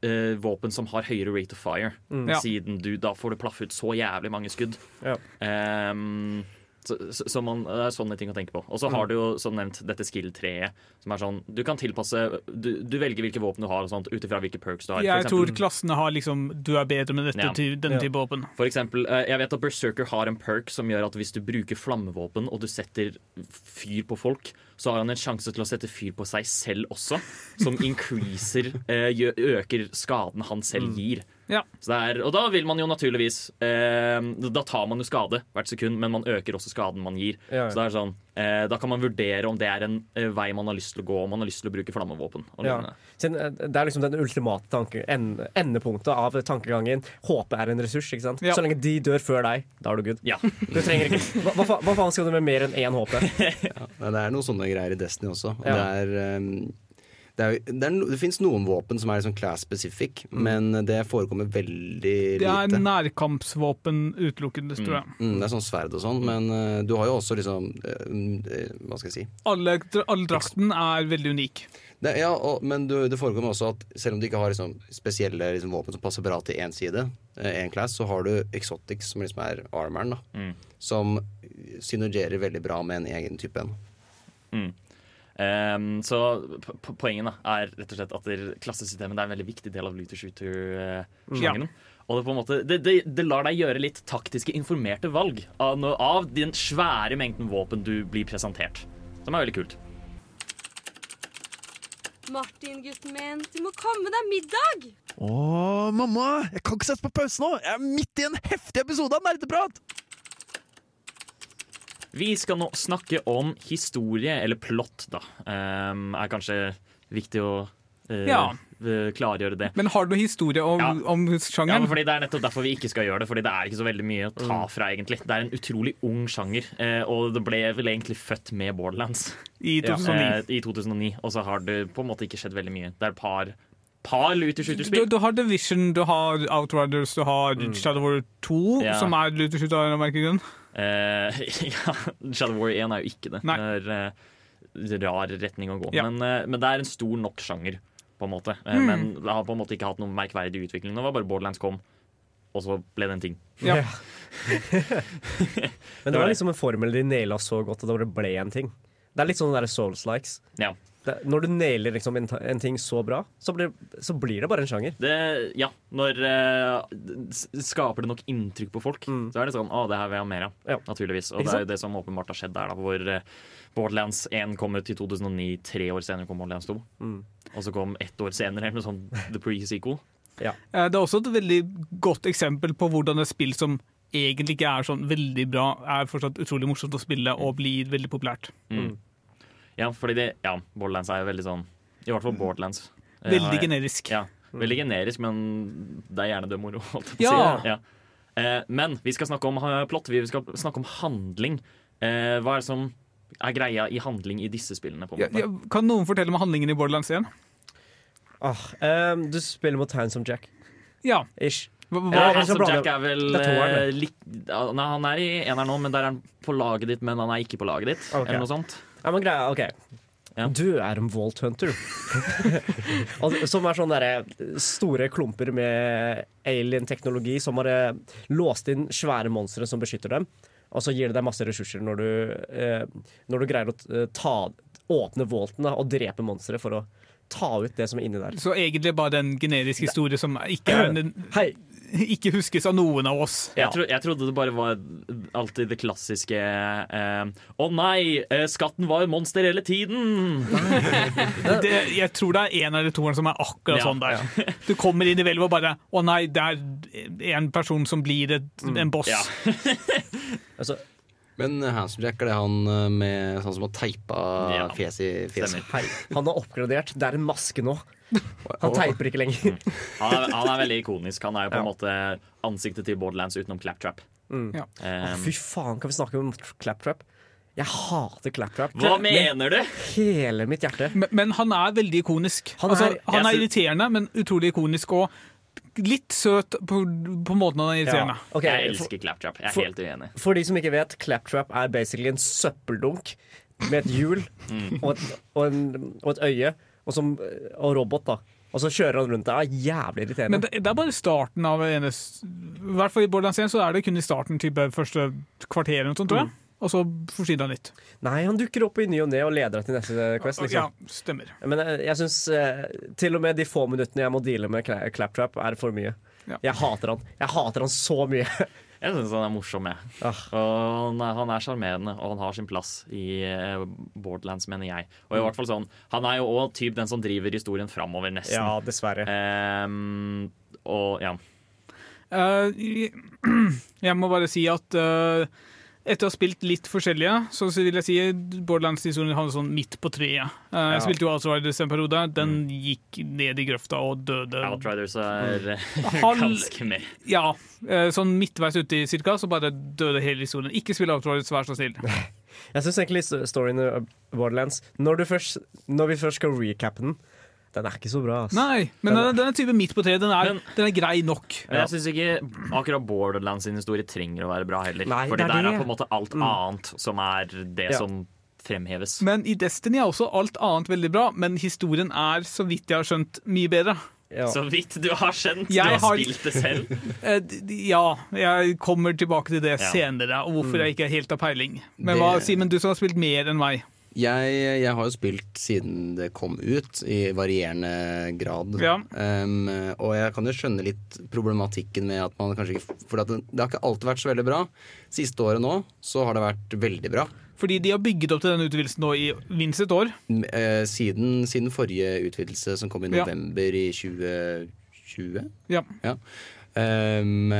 Uh, våpen som har høyere rate of fire. Ja. Siden du da får du plaffe ut så jævlig mange skudd. Ja. Ehm, så, så, så man, det er sånne ting å tenke på. Og så Mm. har du jo som nevnt dette skill-treet, som er sånn Du kan tilpasse Du, du velger hvilke våpen du har, og sånt ut ifra hvilke perks du har. For Jeg tror klassene har liksom Du er bedre med dette, Ja. til, denne Ja. type våpen. For eksempel, eh, jeg vet at Berserker har en perk som gjør at hvis du bruker flammevåpen og du setter fyr på folk, så har han en sjanse til å sette fyr på seg selv også, som increaser eh, øker skaden han selv gir. Ja. Så det er, og da vil man jo naturligvis eh, Da tar man jo skade hvert sekund, men man øker også skaden man gir. Ja, ja. Så det er sånn, eh, Da kan man vurdere om det er en eh, vei man har lyst til å gå, om man har lyst til å bruke flammevåpen. Og Ja. lignende. Eh, Det er liksom den ultimate tanke, en, endepunktet av tankegangen. Håpet er en ressurs. ikke sant? Ja. Så lenge de dør før deg, da er du good. Ja. Du trenger ikke Hva, hva, hva faen skal du med mer enn én HP? Nei, det er noen sånne greier i Destiny også. Og Ja. Det er ehm, det, er, det, er, det fins noen våpen som er liksom class specific, men det forekommer veldig lite. Det er nærkampsvåpen utelukkende, tror jeg. Mm, det er sånn sverd og sånn, men uh, du har jo også liksom uh, mm, eh, Hva skal jeg si? Alle, alle drakten er veldig unik. Det, ja, og, men du, det forekommer også at selv om du ikke har liksom, spesielle liksom, våpen som passer bra til én side, én class, så har du exotics, som liksom er armoren, da, Mm. som synergerer veldig bra med en egen type en. Mm. Ehm, så po- po- poenget da, er rett og slett at der, klassesystemet det er en veldig viktig del av looter shooter-sjangeren. Og det, på en måte, det, det, det lar deg gjøre litt taktiske, informerte valg av, av den svære mengden våpen du blir presentert. Som er veldig kult. Martin, gutten min, du må komme deg middag! Å, mamma! Jeg kan ikke sette på pause nå! Jeg er midt i en heftig episode av Nerdeprat! Vi skal nå snakke om historie, eller plott, da. Um, er kanskje viktig å uh, Ja. eh, klargjøre det. Men har du historie om, Ja. om sjangeren? Ja, fordi Det er nettopp derfor vi ikke skal gjøre det. Fordi det er ikke så veldig mye å ta fra, egentlig. Det er en utrolig ung sjanger, Uh, og det ble vel egentlig født med Borderlands I 2009. eh, i 2009. Og så har det på en måte ikke skjedd veldig mye. Det er et par, par Du, du har Division, du har Outriders, du har Shadow War 2, Ja. som er Luther Shoot Eh, ja, Shadow War 1 er jo ikke det. Nei. Det er uh, rar retning å gå. Ja. Men, uh, men det er en stor nok sjanger, på en måte. Mm. Men det har på en måte ikke hatt noen merkverdig utvikling. Det var bare Borderlands kom, og så ble det en ting. Ja. Men det var liksom en formel de naila så godt at det ble en ting. Det er litt sånn Souls-likes. Ja. Det, når du nailer liksom en, en ting så bra, så blir, så blir det bare en sjanger. Det, ja, når eh, skaper det nok inntrykk på folk, så er det sånn Å, det her vil jeg ha mer av. Ja. Naturligvis. Og det er jo det som åpenbart har skjedd der, da, hvor eh, Borderlands 1 kom ut i 2009. Tre år senere kom Borderlands 2. Mm. Og så kom ett år senere med sånn The Pre-sequel. Ja. Det er også et veldig godt eksempel på hvordan et spill som egentlig ikke er sånn veldig bra, er fortsatt utrolig morsomt å spille og blir veldig populært. Mm. Ja, fordi det, ja, Borderlands er jo veldig sånn I hvert fall Borderlands. Jeg Veldig har- generisk. Ja, veldig generisk, men det er gjerne det moro. holdt jeg på å si. ja. Eh, men vi skal snakke om eh, plott, vi skal snakke om handling. Eh, hva er det som er greia i handling i disse spillene? på en Ja, måte? ja, kan noen fortelle meg handlingen i Borderlands igjen? Ah, ehm, du spiller mot Handsome Jack. Ja. Ish. Hva, hva, Ja, jeg han skal Jack er vel Det er toeren, eh, ja, Nei, han er i eneren nå, men der er han på laget ditt, men han er ikke på laget ditt. Ok. Eller noe sånt. Ja, men greia, ok Ja. Du er en Vault Hunter. Som er sånne store klumper med alien-teknologi som har eh, låst inn svære monstre som beskytter dem. Og så gir det deg masse ressurser når du, eh, når du greier å eh, ta, åpne Walten da, og drepe monstre for å ta ut det som er inni der. så egentlig bare den generiske historien som ikke, er, en- Hei! ikke huskes av noen av oss. Jeg, tro, jeg trodde det bare var alltid det klassiske eh, Å nei, eh, skatten var monster hele tiden! Det, jeg tror det er en eller to som er akkurat Ja, sånn der. Du kommer inn i hvelvet og bare Å nei, det er en person som blir et, en boss. Ja. Altså, Men Handsome Jack, er det han eh, med sånn som har teipa Ja, fjes i fjeset? Han har oppgradert. Det er en maske nå. Han teiper ikke lenger. Han er, han er veldig ikonisk. Han er jo på en måte ansiktet til Borderlands utenom Claptrap. Ja. Um, fy faen, kan vi snakke om Claptrap? Jeg hater Claptrap. hva mener du? hele mitt hjerte. Men, men han er veldig ikonisk. Han er- altså, han er irriterende, men utrolig ikonisk. Og litt søt på, på måten han er irriterende. Ja, Okay. Jeg elsker Claptrap. Jeg er for- helt uenig. for de som ikke vet, Claptrap er basically en søppeldunk med et hjul Mm. og, et, og, en, og et øye og, som, og robot, da. Og så kjører han rundt. Det er jævlig irriterende. Men det, det er bare starten av enes I hvert fall i Borderlands 1 så er det kun i starten type første kvarter sånt, tror jeg. Og så forsvinner han litt. Nei, han dukker opp i ny og ne og leder deg til neste quest. Ja, Liksom. stemmer. Men jeg, jeg syns til og med de få minuttene jeg må deale med Claptrap, er for mye. Ja. Jeg hater han. Jeg hater han så mye. Jeg syns han er morsom, jeg. Ah. Og han er- er sjarmerende, og han har sin plass i eh, Borderlands, mener jeg. Og i hvert fall sånn Han er jo òg typ den som driver historien framover, nesten. Ja, dessverre. Um, og ja. Uh, jeg må bare si at eh, etter å ha spilt litt forskjellige, så vil jeg si Borderlands-historien hadde sånn midt på treet. Eh, Jeg Ja. spilte jo Outriders en periode. Den gikk ned i grøfta og døde. Outriders er ganske med. Ja, eh, sånn midtveis ute i cirka, så bare døde hele historien. Ikke spill Outriders, vær så snill. Jeg syns egentlig storyen i Borderlands når, du først, når vi først skal recappe den, den er ikke så bra. ass. Nei, men den, den er type midt på treet. Den er, Men- den er grei nok. Men jeg syns ikke akkurat Borderlands sin historie trenger å være bra heller. Nei, Fordi det er der er på en måte alt annet som er det Ja. som fremheves. Men i Destiny er også alt annet veldig bra, men historien er, så vidt jeg har skjønt, mye bedre. Ja. Så vidt du har skjønt. Du har har- spilt det selv. Eh, d- d- Ja, jeg kommer tilbake til det Ja. senere, og hvorfor jeg ikke helt har peiling. Men Det- hva, Simen, du som har spilt mer enn meg. Jeg, jeg har jo spilt siden det kom ut, i varierende grad. Ja. Um, og jeg kan jo skjønne litt problematikken med at man kanskje ikke For det, det har ikke alltid vært så veldig bra. Siste året nå så har det vært veldig bra. Fordi de har bygget opp til den utvidelsen nå i minst et år. Eh, Siden, siden forrige utvidelse, som kom i Ja. november i 2020. Ja. Ja. Um,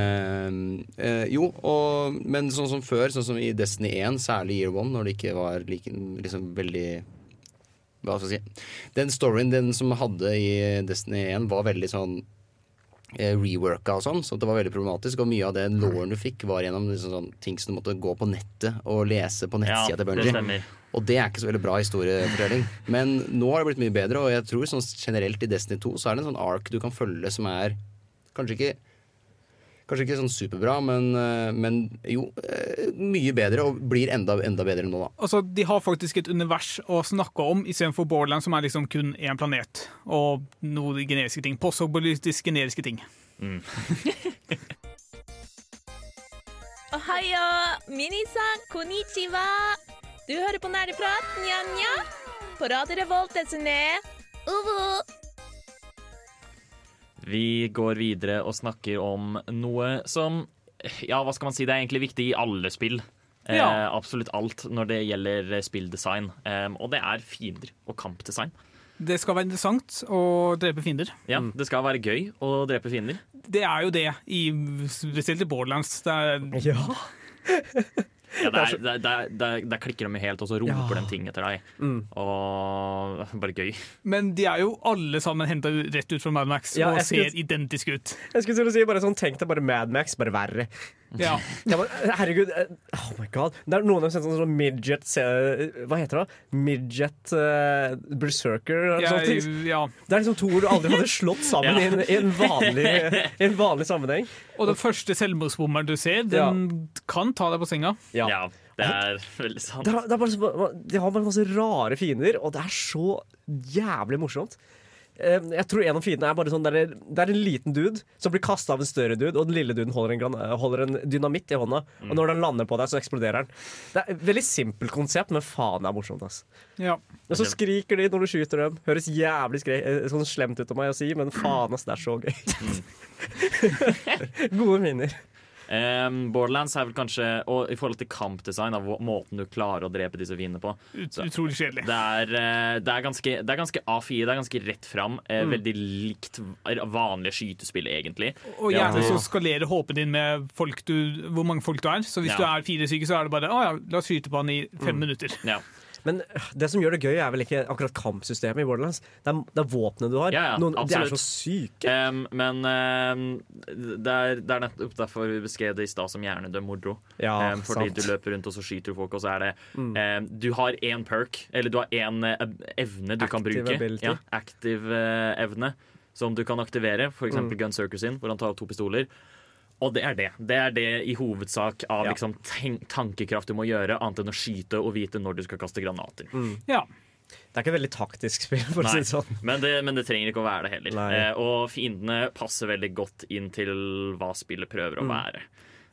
uh, jo, og, men sånn som før, sånn som i Destiny 1, særlig Year One, når det ikke var like, liksom veldig Hva skal jeg si Den storyen den som hadde i Destiny 1, var veldig sånn eh, reworka og sånn, så det var veldig problematisk. Og mye av det låren du fikk, var gjennom liksom sånn, ting som du måtte gå på nettet og lese på Ja, nettsida til Bunji. Og det er ikke så veldig bra historiefortelling. Men nå har det blitt mye bedre, og jeg tror sånn generelt i Destiny 2 så er det en sånn ark du kan følge som er kanskje ikke Kanskje ikke sånn superbra, men, eh, men jo eh, mye bedre, og blir enda, enda bedre nå, da. Altså, De har faktisk et univers å snakke om, istedenfor Borderland, som er liksom kun én planet og noen generiske ting. Postoppolitisk generiske ting. Ohayo, minisan, konnichiwa. Du hører på Nerdeprat, nja-nja. På Radio Revolt, desu ne. Uvu. Vi går videre og snakker om noe som Ja, hva skal man si? Det er egentlig viktig i alle spill. Eh, absolutt alt når det gjelder spilldesign. Eh, og det er fiender og kampdesign. Det skal være interessant å drepe fiender. Ja, Det skal være gøy å drepe fiender. Det er jo det, i, spesielt i Borderlands. Det er, Ja. Ja, der, der, der, Der klikker de helt, og så roper Ja. de ting etter deg. Mm. Og bare gøy. men de er jo alle sammen henta rett ut fra Mad Max Ja, og jeg skulle- ser identiske ut. Jeg skulle til å si bare sånn, Tenk deg bare Mad Max, bare verre. Ja. Ja, men, herregud, eh, oh my god Det er noen av dem sett sånn midget eh, Hva heter det? Midget uh, berserker. Jeg, ja. Det er liksom to ord du aldri hadde slått sammen i, en, i, en vanlig, i en vanlig sammenheng. Og den første selvmordsbommeren du ser, den kan ta deg på senga. Ja. Ja, det er veldig sant. Det er, det er bare, så- de har bare masse rare fiender, og det er så jævlig morsomt. Eh, Jeg tror en av fiendene er bare sånn Det er, det er en liten dude som blir kasta av en større dude, og den lille duden holder en, holder en dynamitt i hånda. Og når den lander på deg, så eksploderer den. Det er et veldig simpelt konsept, men faen det er morsomt. ass Ja. Og så skriker de når du skyter dem. Høres jævlig skre eh, sånn slemt ut av meg å si, men faen, ass, det er så gøy. Gode minner. Um, Borderlands er vel kanskje Og i forhold til kampdesign, av måten du klarer å drepe disse fiendene på Ut, Så- utrolig kjedelig. Det er, eh, det er, ganske, det er ganske A4, det er ganske rett fram. eh, Mm. Veldig likt vanlige skytespill, egentlig. Og Ja, gjerne så skalerer håpen din med folk du, hvor mange folk du er. Så hvis Ja. du er fire stykker, så er det bare å ja, la oss skyte på han i fem Mm. minutter. Ja. Men øh, det som gjør det gøy, er vel ikke akkurat kampsystemet i Borderlands. Det er, det er våpenet du har. Ja, ja, Noen, de er så syke. Um, men um, det, er, det er nettopp derfor vi beskrev det i stad som hjernedød moro. Ja, um, fordi sant. du løper rundt og så skyter du folk, og så er det Mm. Du har én perk, eller du har én evne du kan bruke. ability. Ja, active uh, evne som du kan aktivere, f.eks. Mm. Gun Circus-in, hvor han tar to pistoler. Og det er det. Det er det i hovedsak av Ja. liksom, tankekraft du må gjøre, annet enn å skyte og vite når du skal kaste granater. Ja. Det er ikke et veldig taktisk spill, for å si det sånn. men, det, men det trenger ikke å være det heller. Eh, og fiendene passer veldig godt inn til hva spillet prøver å Mm.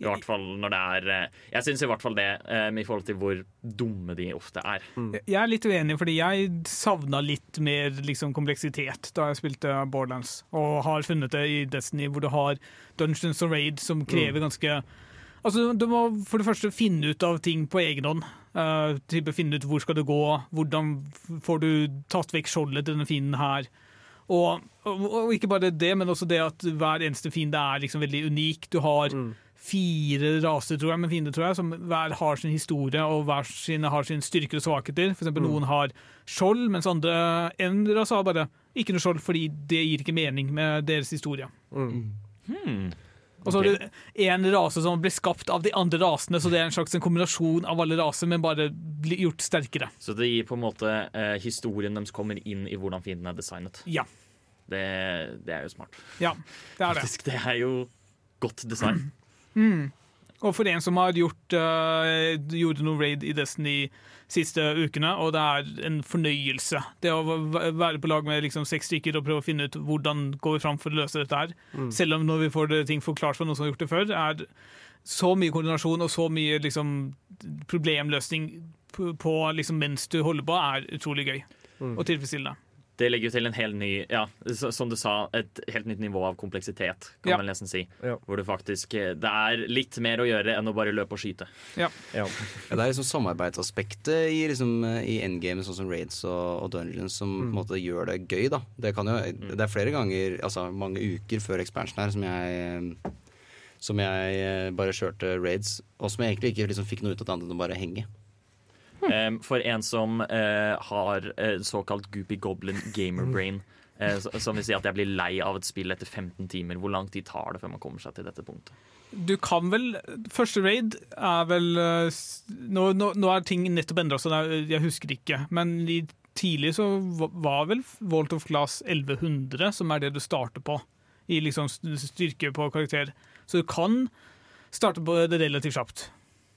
I hvert fall når det er eh, Jeg syns i hvert fall det, eh, i forhold til hvor dumme de ofte er. Jeg er litt uenig, fordi jeg savna litt mer liksom, kompleksitet da jeg spilte Borderlands, og har funnet det i Destiny, hvor du har Dungeons og Raid som krever ganske Altså, Du må for det første finne ut av ting på egen hånd. Uh, type Finne ut hvor skal du gå, hvordan får du tatt vekk skjoldet til denne fienden her. Og, og, og ikke bare det, men også det at hver eneste fiende er liksom veldig unik. Du har fire raser tror jeg, med fiender, tror jeg, som hver har sin historie og hver sin, har sin styrker og svakheter. For eksempel Mm. noen har skjold, mens andre en rase har bare ikke noe skjold, fordi det gir ikke mening med deres historie. Mm. Hmm. Og så har du en rase som ble skapt av de andre rasene, så det er en slags en kombinasjon av alle raser, men bare blir gjort sterkere. Så det gir på en måte eh, historien deres kommer inn i hvordan fienden er designet. Ja. Det, det er jo smart. Ja, det er det. Faktisk, det er jo godt design. Mm. Og for en som har gjort uh, gjorde noe raid i Destiny siste ukene, og det er en fornøyelse. Det å være på lag med liksom seks stykker og prøve å finne ut hvordan går vi fram for å løse dette her. Mm. Selv om når vi får ting forklart fra noen som har gjort det før, er så mye koordinasjon og så mye liksom, problemløsning på, på liksom, mens du holder på, er utrolig gøy Mm. og tilfredsstillende. Det legger jo til en helt ny Ja, som du sa, et helt nytt nivå av kompleksitet, kan Ja. man nesten si. Ja. Hvor det faktisk eh, Det er litt mer å gjøre enn å bare løpe og skyte. Ja. Ja, det er liksom samarbeidsaspektet i, liksom, i endgame, sånn som raids og, og dungeons, som på en måte gjør det gøy. da Det, kan jo, det er flere ganger, altså mange uker før expansion her, som jeg Som jeg eh, bare kjørte raids, og som jeg egentlig ikke liksom fikk noe ut av det annet enn å bare henge. For en som eh, har eh, såkalt goopy goblin gamer brain, eh, som vil si at jeg blir lei av et spill etter 15 timer, hvor lang tid tar det før man kommer seg til dette punktet? Du kan vel Første raid er vel Nå, nå, nå er ting nettopp endra, seg, jeg husker ikke. Men i, tidlig så var vel Vault of Glass 1100, som er det du starter på. I liksom styrke på karakter. Så du kan starte på det relativt kjapt.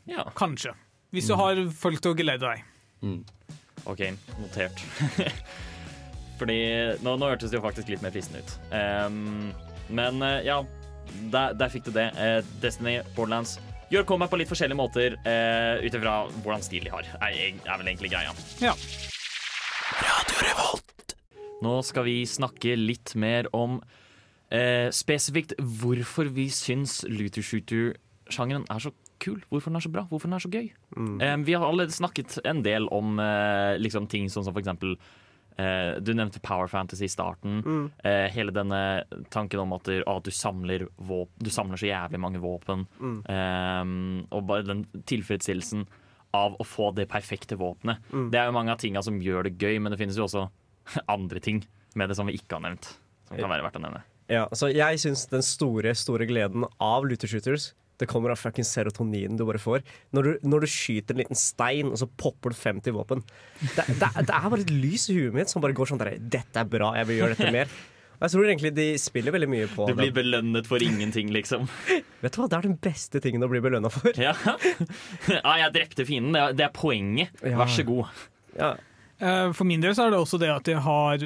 Ja. Kanskje. Hvis du har folk til å geleide deg. OK, notert. Fordi nå, nå hørtes det jo faktisk litt mer fristende ut. Um, men eh, ja, der, der fikk du det. Uh, Destiny, Borderlands gjør comeback på litt forskjellige måter uh, ut ifra hvordan stil de har. Er, er vel egentlig greia. Ja. Nå skal vi snakke litt mer om uh, spesifikt hvorfor vi syns Luther shooter-sjangeren er så kul. Hvorfor den er så bra, hvorfor den er så gøy. Eh, vi har allerede snakket en del om uh, liksom ting sånn som for eksempel uh, Du nevnte Power Fantasy i starten. Eh, hele denne tanken om at du, samler våpen, Du samler så jævlig mange våpen. Eh, og bare den tilfredsstillelsen av å få det perfekte våpenet. Det er jo mange av tinga som gjør det gøy, men det finnes jo også andre ting med det som vi ikke har nevnt. Som kan være verdt å nevne. Ja, så jeg syns den store, store gleden av looter shooters det kommer av fucking serotoninen du bare får. Når du, når du skyter en liten stein, og så popper du 50 våpen. Det, det, det er bare et lys i huet mitt som bare går sånn der Dette er bra, jeg vil gjøre dette mer. Og jeg tror egentlig de spiller veldig mye på Du blir det. belønnet for ingenting, liksom. Vet du hva, Det er den beste tingen å bli belønna for. Ja. ja, jeg drepte fienden. Det er, poenget. Vær så god. Ja, Eh, For min del så er det også det at jeg har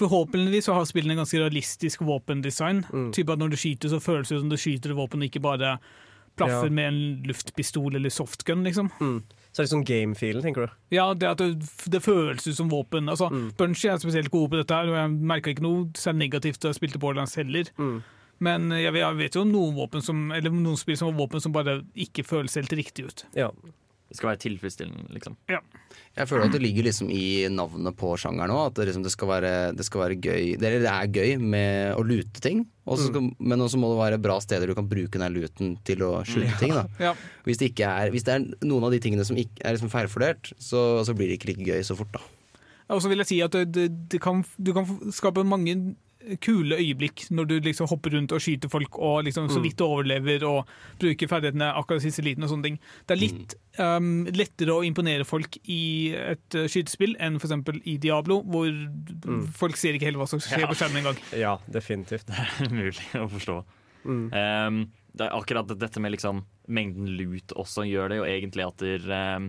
Forhåpentligvis så har spillene ganske realistisk våpendesign. Mm. Typ at Når du skyter, så føles det som du skyter våpen, og ikke bare plaffer Ja. med en luftpistol eller softgun. liksom. Så det er litt sånn game-feelen, tenker du? Ja, det at det, det føles ut som våpen. Altså, Mm. Bunchy er spesielt gode på dette, her, og jeg merka ikke noe særlig negativt da jeg spilte Borderlands heller. Mm. Men jeg, jeg vet jo om noen, våpen som, eller noen spill som har våpen som bare ikke føles helt riktig ut. Ja. Det skal være tilfredsstillende, liksom. Jeg føler at det ligger liksom i navnet på sjangeren òg. At det, liksom, det, skal være, det skal være gøy det, det er gøy med å lute ting, også skal, mm. men også må det være bra steder du kan bruke den luten til å skyte ting. Da. Ja. Hvis, det ikke er, hvis det er noen av de tingene som ikke er liksom feilfordelt, så, så blir det ikke like gøy så fort. da Og så vil jeg si at det, det, det kan, du kan skape mange kule øyeblikk når du liksom hopper rundt og skyter folk og liksom så vidt overlever og bruker ferdighetene akkurat siste liten og sånne ting. Det er litt um, lettere å imponere folk i et uh, skytespill enn f.eks. i Diablo, hvor folk ser ikke helt hva som skjer Ja. på skjermen engang. ja, definitivt. Det er Mulig å forstå. Mm. Um, det er akkurat dette med liksom mengden lut også gjør det jo egentlig at der, um,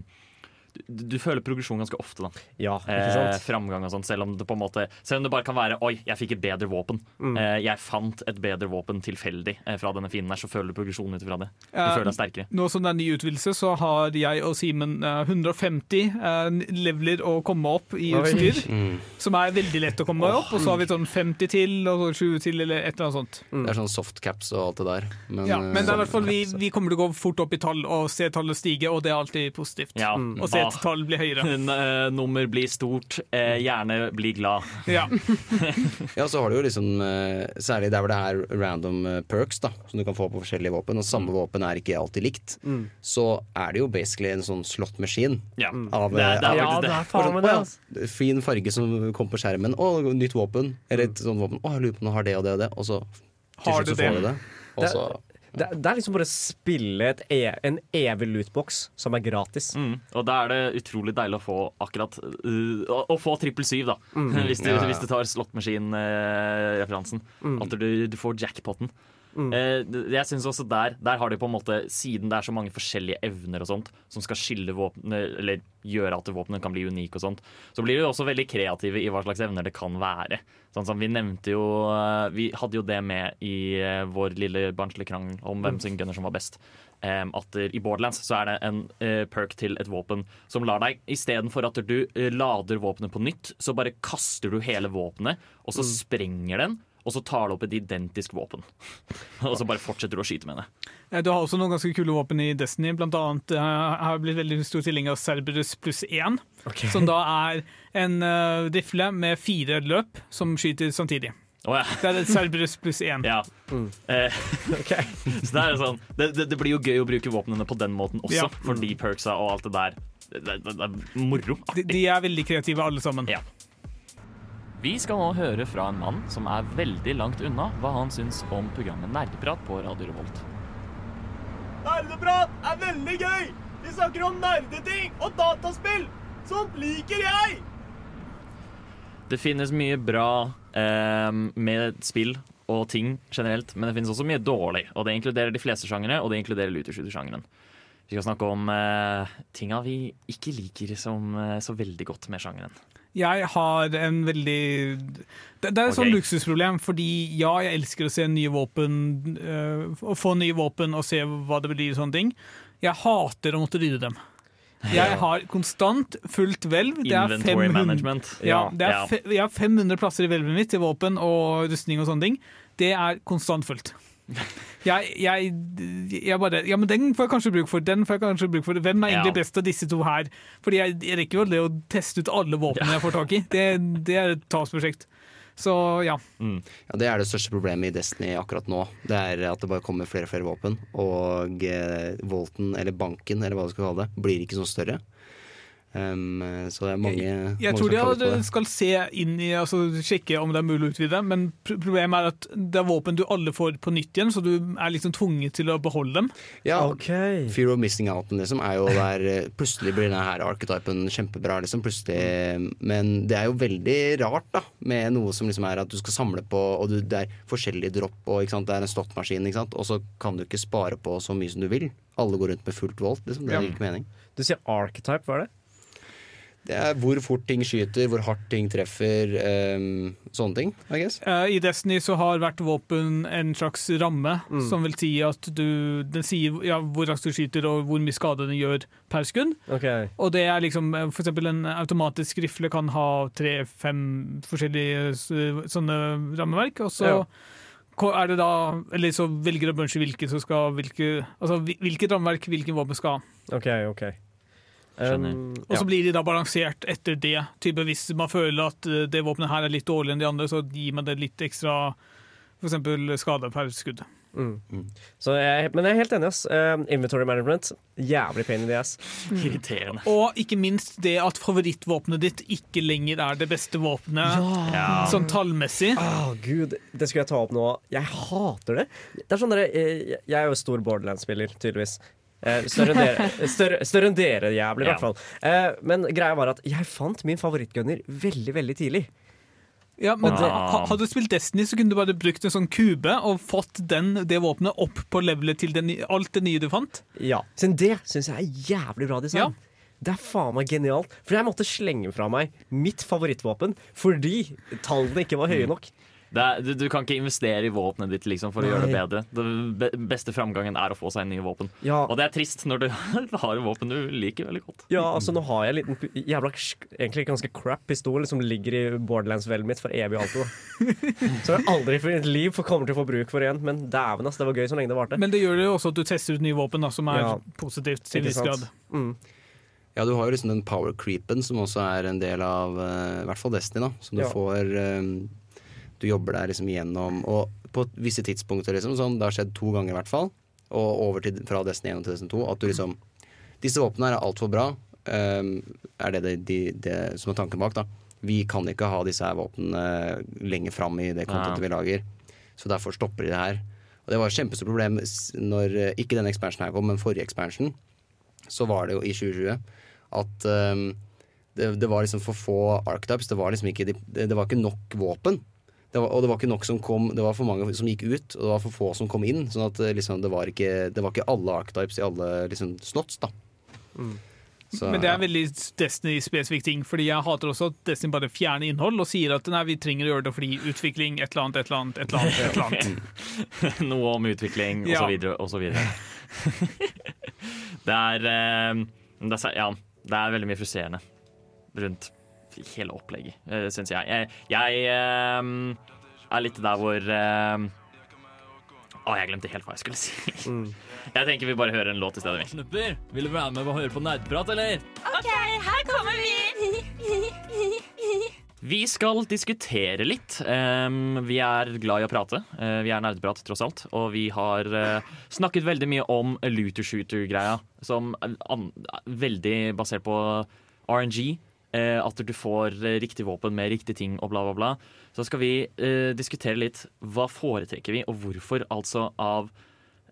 du, du føler progresjon ganske ofte, da. Ja, ikke Eh, framgang og sånn, selv om det på en måte Selv om det bare kan være Oi, jeg fikk et bedre våpen. Mm. Eh, jeg fant et bedre våpen tilfeldig eh, fra denne fienden her, så føler du progresjonen ut ifra det. Du Eh, føler deg sterkere. Nå som det er ny utvidelse, så har jeg og Simen eh, 150 eh, leveler å komme opp i utstyr. Mm. Som er veldig lett å komme opp. Og så har vi sånn 50 til, og så 20 til, eller et eller annet sånt. Det er sånn softcaps og alt det der. Men, Ja, men det er i hvert fall vi, eh, vi kommer til å gå fort opp i tall og se tallet stige, og det er alltid positivt. Ja. og se et tall blir høyere. n- eh, nummer blir stort, eh, gjerne bli glad. Ja. Ja, så har du jo liksom eh, Særlig der hvor det er random eh, perks da som du kan få på forskjellige våpen, og samme våpen er ikke alltid likt, Mm. så er det jo basically en sånn slot-maskin Ja. Av, Det er- det er av- det det. er faen med det. Altså. Fin farge som kom på skjermen. Å, nytt våpen. Eller et sånt våpen. Å, jeg lurer på om det har det og det og det. Og så til slutt så får du det. Det- så Det, det er liksom bare å spille et e en evig lootbox som er gratis. Mm. Og da er det utrolig deilig å få akkurat uh, å, å få trippel syv, da. Hvis, du, Ja, ja. hvis du tar slottmaskin-referansen. At du, du får jackpoten. Mm. Eh, jeg synes også der, der har de på en måte Siden det er så mange forskjellige evner og sånt som skal skille våpenet, eller gjøre at våpenet kan bli unike og sånt, så blir de også veldig kreative i hva slags evner det kan være. Sånn som Vi nevnte jo eh, Vi hadde jo det med i eh, vår lille barnslige krangel om hvem sin gunner som var best. At I Borderlands så er det en perk til et våpen som lar deg Istedenfor at du lader våpenet på nytt, så bare kaster du hele våpenet, og så sprenger den. Og så tar du opp et identisk våpen. og så bare fortsetter du å skyte med det. Eh, Du har også noen ganske kule våpen i Destiny. Blant annet jeg har jeg blitt veldig stor tilhenger av Cerberus pluss 1. Som da er en uh, rifle med fire løp som skyter samtidig. Oh, ja. Det er Cerberus pluss 1. Ja. Eh, så det er sånn det, det, det blir jo gøy å bruke våpnene på den måten også, Ja. fordi perksa og alt det der. Det, det, det, det er moro. De, de er veldig kreative, alle sammen. Ja. Vi skal nå høre fra en mann som er veldig langt unna hva han syns om programmet Nerdeprat på Radio Revolt. Nerdeprat er veldig gøy! Vi snakker om nerdeting og dataspill! Sånt liker jeg! Det finnes mye bra eh, med spill og ting generelt, men det finnes også mye dårlig. Og det inkluderer de fleste sjangere, og det inkluderer looter-shooter-sjangeren. Vi skal snakke om eh, tinga vi ikke liker som, eh, så veldig godt med sjangeren. Jeg har en veldig Det, det er et sånn luksusproblem, fordi ja, jeg elsker å se nye våpen, øh, å få nye våpen og se hva det blir sånne ting. Jeg hater å måtte rydde dem. Jeg har konstant fullt hvelv. Det er Inventory 500 management. Ja, det er Ja. fe, jeg har 500 plasser i hvelvet mitt til våpen og rustning og sånne ting. Det er konstant fullt. Jeg, jeg, jeg bare Ja, men den får jeg kanskje bruk for. Den får jeg kanskje bruk for. Hvem er egentlig Ja. best av disse to her? Fordi jeg, jeg rekker jo det å teste ut alle våpnene jeg får tak i. Det, det er et tapsprosjekt. Så ja. Ja, Det er det største problemet i Destiny akkurat nå. Det er at det bare kommer flere og flere våpen. Og eh, Volten, eller banken, eller hva du skal kalle det, blir ikke så større. Um, så det er mange Jeg mange tror de hadde- skal se inn i altså sjekke om det er mulig å utvide, men problemet er at det er våpen du alle får på nytt igjen, så du er liksom tvunget til å beholde dem. Ja, Fear of missing outen liksom, er jo der eh, Plutselig blir denne her archetypen kjempebra, liksom. Plutselig, men det er jo veldig rart, da, med noe som liksom er at du skal samle på, og du, det er forskjellige dropp, og ikke sant? det er en slåttmaskin, og så kan du ikke spare på så mye som du vil. Alle går rundt med fullt volt, liksom. Det Ja. ikke mening. Du sier archetype, hva er det? Det er hvor fort ting skyter, hvor hardt ting treffer, um, sånne ting, I guess. Eh, I Destiny så har hvert våpen en slags ramme, Mm. som vil si at du Den sier ja, hvor raskt du skyter og hvor mye skade den gjør per skudd. Og det er liksom F.eks. For eksempel en automatisk rifle kan ha tre-fem forskjellige sånne rammeverk, og så Ja. er det da Eller så velger du bunche hvilke som skal hvilke, Altså hvilket rammeverk hvilken våpen skal ha. OK, OK. Um, Og så blir de da balansert etter det. Type Hvis man føler at eh, det våpenet her er litt dårligere enn de andre, så gir man det litt ekstra for eksempel skade per skudd. Mm. Så jeg, men jeg er helt enig. ass. uh, inventory management, jævlig pain in the ass. Irriterende. Og ikke minst det at favorittvåpenet ditt ikke lenger er det beste våpenet, Ja. sånn tallmessig. Å, gud, det skulle jeg ta opp nå. Jeg hater det. Det er sånn der, jeg, Jeg er jo stor Borderlands-spiller, tydeligvis. Eh, Større enn dere, større, større enn dere jævlig, i hvert fall. Eh, Men greia var at jeg fant min favorittgunner veldig, veldig tidlig. Ja, men det- ha- Hadde du spilt Destiny, så kunne du bare brukt en sånn kube og fått den, det våpenet opp på levelet til den, alt det nye du fant. Ja, Siden det syns jeg er jævlig bra design. Det er faen meg genialt. For jeg måtte slenge fra meg mitt favorittvåpen fordi tallene ikke var høye nok. Det er, du, du kan ikke investere i våpenet ditt liksom, for å gjøre det bedre. Den be beste framgangen er å få seg nye våpen. Ja. Og det er trist når du har et våpen du liker veldig godt. Ja, altså nå har jeg en liten jævla egentlig ganske crap pistol som ligger i Borderlands-veldet mitt for evig og alltid. Som jeg aldri i mitt liv kommer til å få bruk for igjen, men dæven ass, det var gøy så lenge det varte. Men det gjør det jo også at du tester ut nye våpen, da, som er Ja. positivt til en viss grad. Mm. Ja, du har jo liksom den power creepen som også er en del av uh, i hvert fall Destiny, da. Som du Ja. får eh, Du jobber deg liksom gjennom Og på visse tidspunkter, liksom, sånn, det har skjedd to ganger i hvert fall, og over til, fra Destiny 1 til Destiny 2, at du liksom Disse våpnene er altfor bra, um, er det, det, de, det som er tanken bak, da. Vi kan ikke ha disse her våpnene lenger fram i det contentet Ja. vi lager, så derfor stopper de det her. Og det var et kjempestort problem når eh, ikke denne ekspansjonen her kom, men forrige ekspansjon. så var det jo i 2020 at um, det, det var liksom for få archetypes. Det var liksom ikke, det, det var ikke nok våpen. Det var, og det var ikke nok som kom Det var for mange som gikk ut, og det var for få som kom inn. Sånn at eh, liksom, det, var ikke, det var ikke alle archetypes i alle liksom, snots, da. Så, Men det er en veldig Destiny-spesifikk ting, fordi jeg hater også at Destiny bare fjerner innhold og sier at nei, vi trenger å gjøre det fordi utvikling, et eller annet, et eller annet, et eller annet. Et eller annet. Noe om utvikling, og så videre, og så videre. det er eh, det er, Ja, det er veldig mye frustrerende rundt hele opplegget, uh, syns jeg. Jeg, jeg eh, er litt der hvor eh, Å, jeg glemte helt hva jeg skulle si. Jeg tenker vi bare hører en låt i stedet. Snupper, vil du være med og høre på nerdprat, eller? OK, her kommer vi! Vi skal diskutere litt. Um, vi er glad i å prate. Uh, vi er nerdeprat, tross alt. Og vi har uh, snakket veldig mye om looter shooter-greia, som er an veldig basert på RNG. Uh, at du får uh, riktig våpen med riktig ting og bla, bla, bla. Så skal vi eh, diskutere litt hva foretrekker vi, og hvorfor, altså, av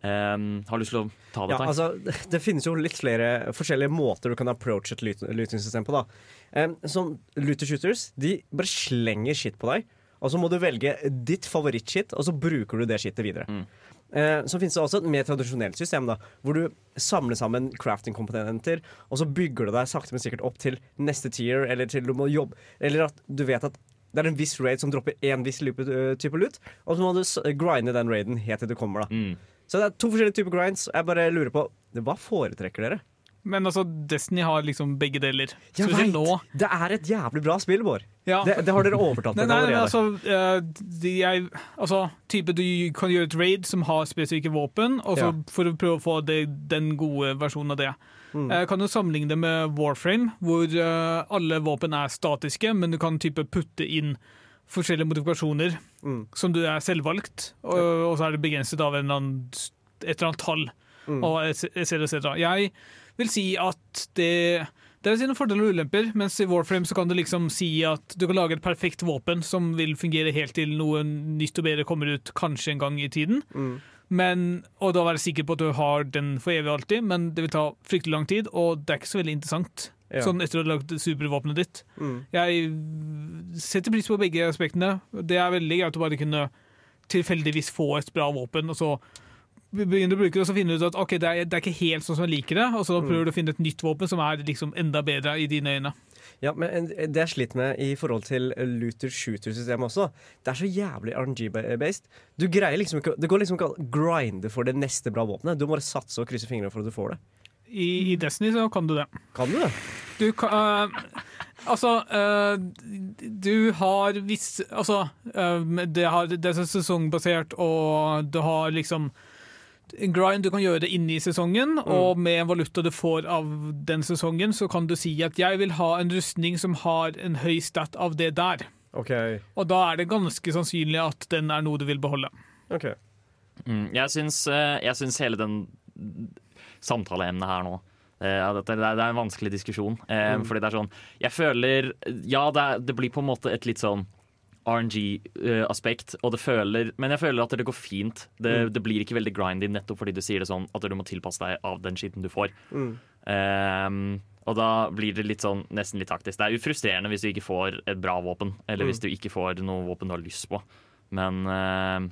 um, Har du lyst til å ta det, Ja, altså, det- finnes jo litt flere forskjellige måter du kan approach et looting-system på. da um, Som looter shooters, de bare slenger shit på deg. Og så må du velge ditt favorittshit, og så bruker du det shitet videre. Eh, så finnes det også et mer tradisjonelt system, da hvor du samler sammen crafting-komponenter, og så bygger du deg sakte, men sikkert opp til neste tier, eller til du må jobbe Eller at du vet at det er en viss raid som dropper én viss øh, type loot, og så må du grinde den raiden helt til du kommer. da Så det er to forskjellige typer grinds. Jeg bare lurer på Hva foretrekker dere? Men altså, Destiny har liksom begge deler. Jeg veit! Det er et jævlig bra spill, Bård. Ja. Det, det har dere overtatt Nei, allerede. nei, altså, eh, de, jeg, altså type Du kan gjøre et raid som har spesifikke våpen, Ja. for å prøve å få det, den gode versjonen av det. Mm. Jeg kan jo sammenligne det med Warframe, hvor eh, alle våpen er statiske, men du kan type putte inn forskjellige modifikasjoner Mm. som du er selvvalgt, og, og så er det begrenset av en eller annen, et eller annet tall. Mm. Og et et, et. Jeg vil si at det det vil si noen fordeler og ulemper, mens i Warframe så kan du liksom si at du kan lage et perfekt våpen som vil fungere helt til noe nytt og bedre kommer ut kanskje en gang i tiden. Mm. Men, og da være sikker på at du har den for evig og alltid, men det vil ta fryktelig lang tid, og det er ikke så veldig interessant. Ja. Sånn etter å ha lagd supervåpenet ditt. Mm. Jeg setter pris på begge aspektene. Det er veldig greit å bare kunne tilfeldigvis få et bra våpen, og så begynner å bruke det, og så finner du ut at ok, det er, det er ikke helt sånn som jeg liker det, og så prøver du å finne et nytt våpen som er liksom enda bedre i dine øyne. Ja, men det jeg sliter med i forhold til Luther shooter-systemet også, det er så jævlig RNG-based. Du greier liksom ikke Det går liksom ikke å grinde for det neste bra våpenet. Du må bare satse og krysse fingrene for at du får det. I, I Destiny så kan du det. Kan du det? Du kan Uh, Altså, øh, du har viss Altså, det, har, det er sesongbasert, og du har liksom grind du kan gjøre det inne i sesongen, og med en valuta du får av den sesongen, så kan du si at jeg vil ha en rustning som har en høy stat av det der. Okay. Og da er det ganske sannsynlig at den er noe du vil beholde. Okay. Mm, jeg, syns, eh, jeg syns hele den samtaleemnet her nå eh, ja, det, er, det er en vanskelig diskusjon. Eh, Mm. Fordi det er sånn Jeg føler Ja, det, er, det blir på en måte et litt sånn RNG-aspekt, og det føler Men jeg føler at det går fint. Det, Mm. det blir ikke veldig grindy nettopp fordi du sier det sånn at du må tilpasse deg av den skitten du får. Mm. Um, og da blir det litt sånn, nesten litt taktisk. Det er jo frustrerende hvis du ikke får et bra våpen, eller Mm. hvis du ikke får noe våpen du har lyst på. Men uh,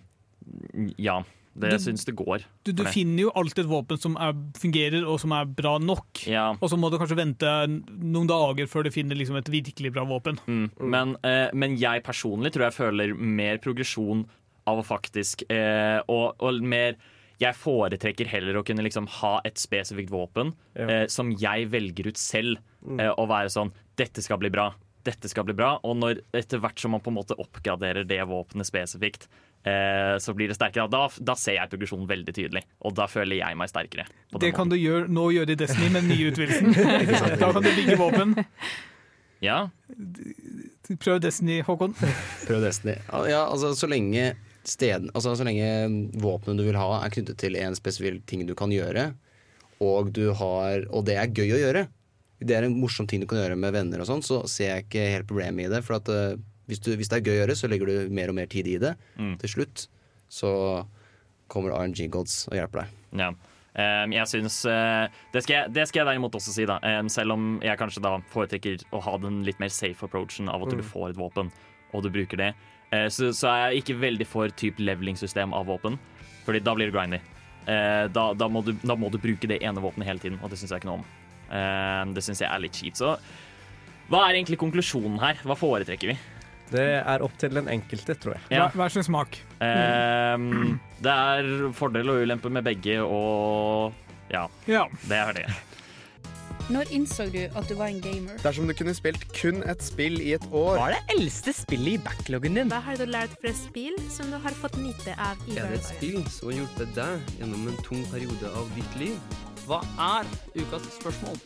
ja. Det Du- syns det går. Du, du finner jo alltid et våpen som er, fungerer og som er bra nok. Ja. Og så må du kanskje vente noen dager før du finner liksom et virkelig bra våpen. Mm. Men, eh, men jeg personlig tror jeg føler mer progresjon av å faktisk eh, og, og mer jeg foretrekker heller å kunne liksom ha et spesifikt våpen Ja. eh, som jeg velger ut selv, Mm. eh, og være sånn Dette skal bli bra. Dette skal bli bra. Og når, etter hvert som man på en måte oppgraderer det våpenet spesifikt, så blir det sterkere. Da, da ser jeg progresjonen veldig tydelig, og da føler jeg meg sterkere. på Det kan måten. du gjøre, nå gjøre i Destiny med den nye utvidelsen. da kan du bygge våpen. Ja. Prøv Destiny, Håkon. Prøv Destiny. Ja, altså så lenge steden, altså så lenge våpenet du vil ha er knyttet til en spesiell ting du kan gjøre, og, du har, og det er gøy å gjøre, det er en morsom ting du kan gjøre med venner og sånn, så ser jeg ikke helt problemet i det. For at eh, hvis, du, hvis det er gøy å gjøre, så legger du mer og mer tid i det. Mm. Til slutt så kommer RNG Gods og hjelper deg. Ja. Um, jeg synes, uh, det, skal jeg, det skal jeg derimot også si, da. Um, selv om jeg kanskje da foretrekker å ha den litt mer safe approachen av at Mm. du får et våpen og du bruker det. uh, så, så er jeg ikke veldig for type leveling-system av våpen, Fordi da blir det grindy. Uh, da, da, må du, da må du bruke det ene våpenet hele tiden, og det syns jeg ikke noe om. Det syns jeg er litt kjipt. Så hva er egentlig konklusjonen her? Hva foretrekker vi? Det er opp til den enkelte, tror jeg. Ja. Hver sin smak. Ehm, det er fordel og ulempe med begge, og ja, Ja. det er det. Når innså du at du var en gamer? Dersom du kunne spilt kun et spill i et år Hva er det eldste spillet i backloggen din? Hva har du lært fra spill som du har fått nyte av i Er det et spill som har hjulpet deg gjennom en tung periode av ditt liv? Hva er ukas spørsmål?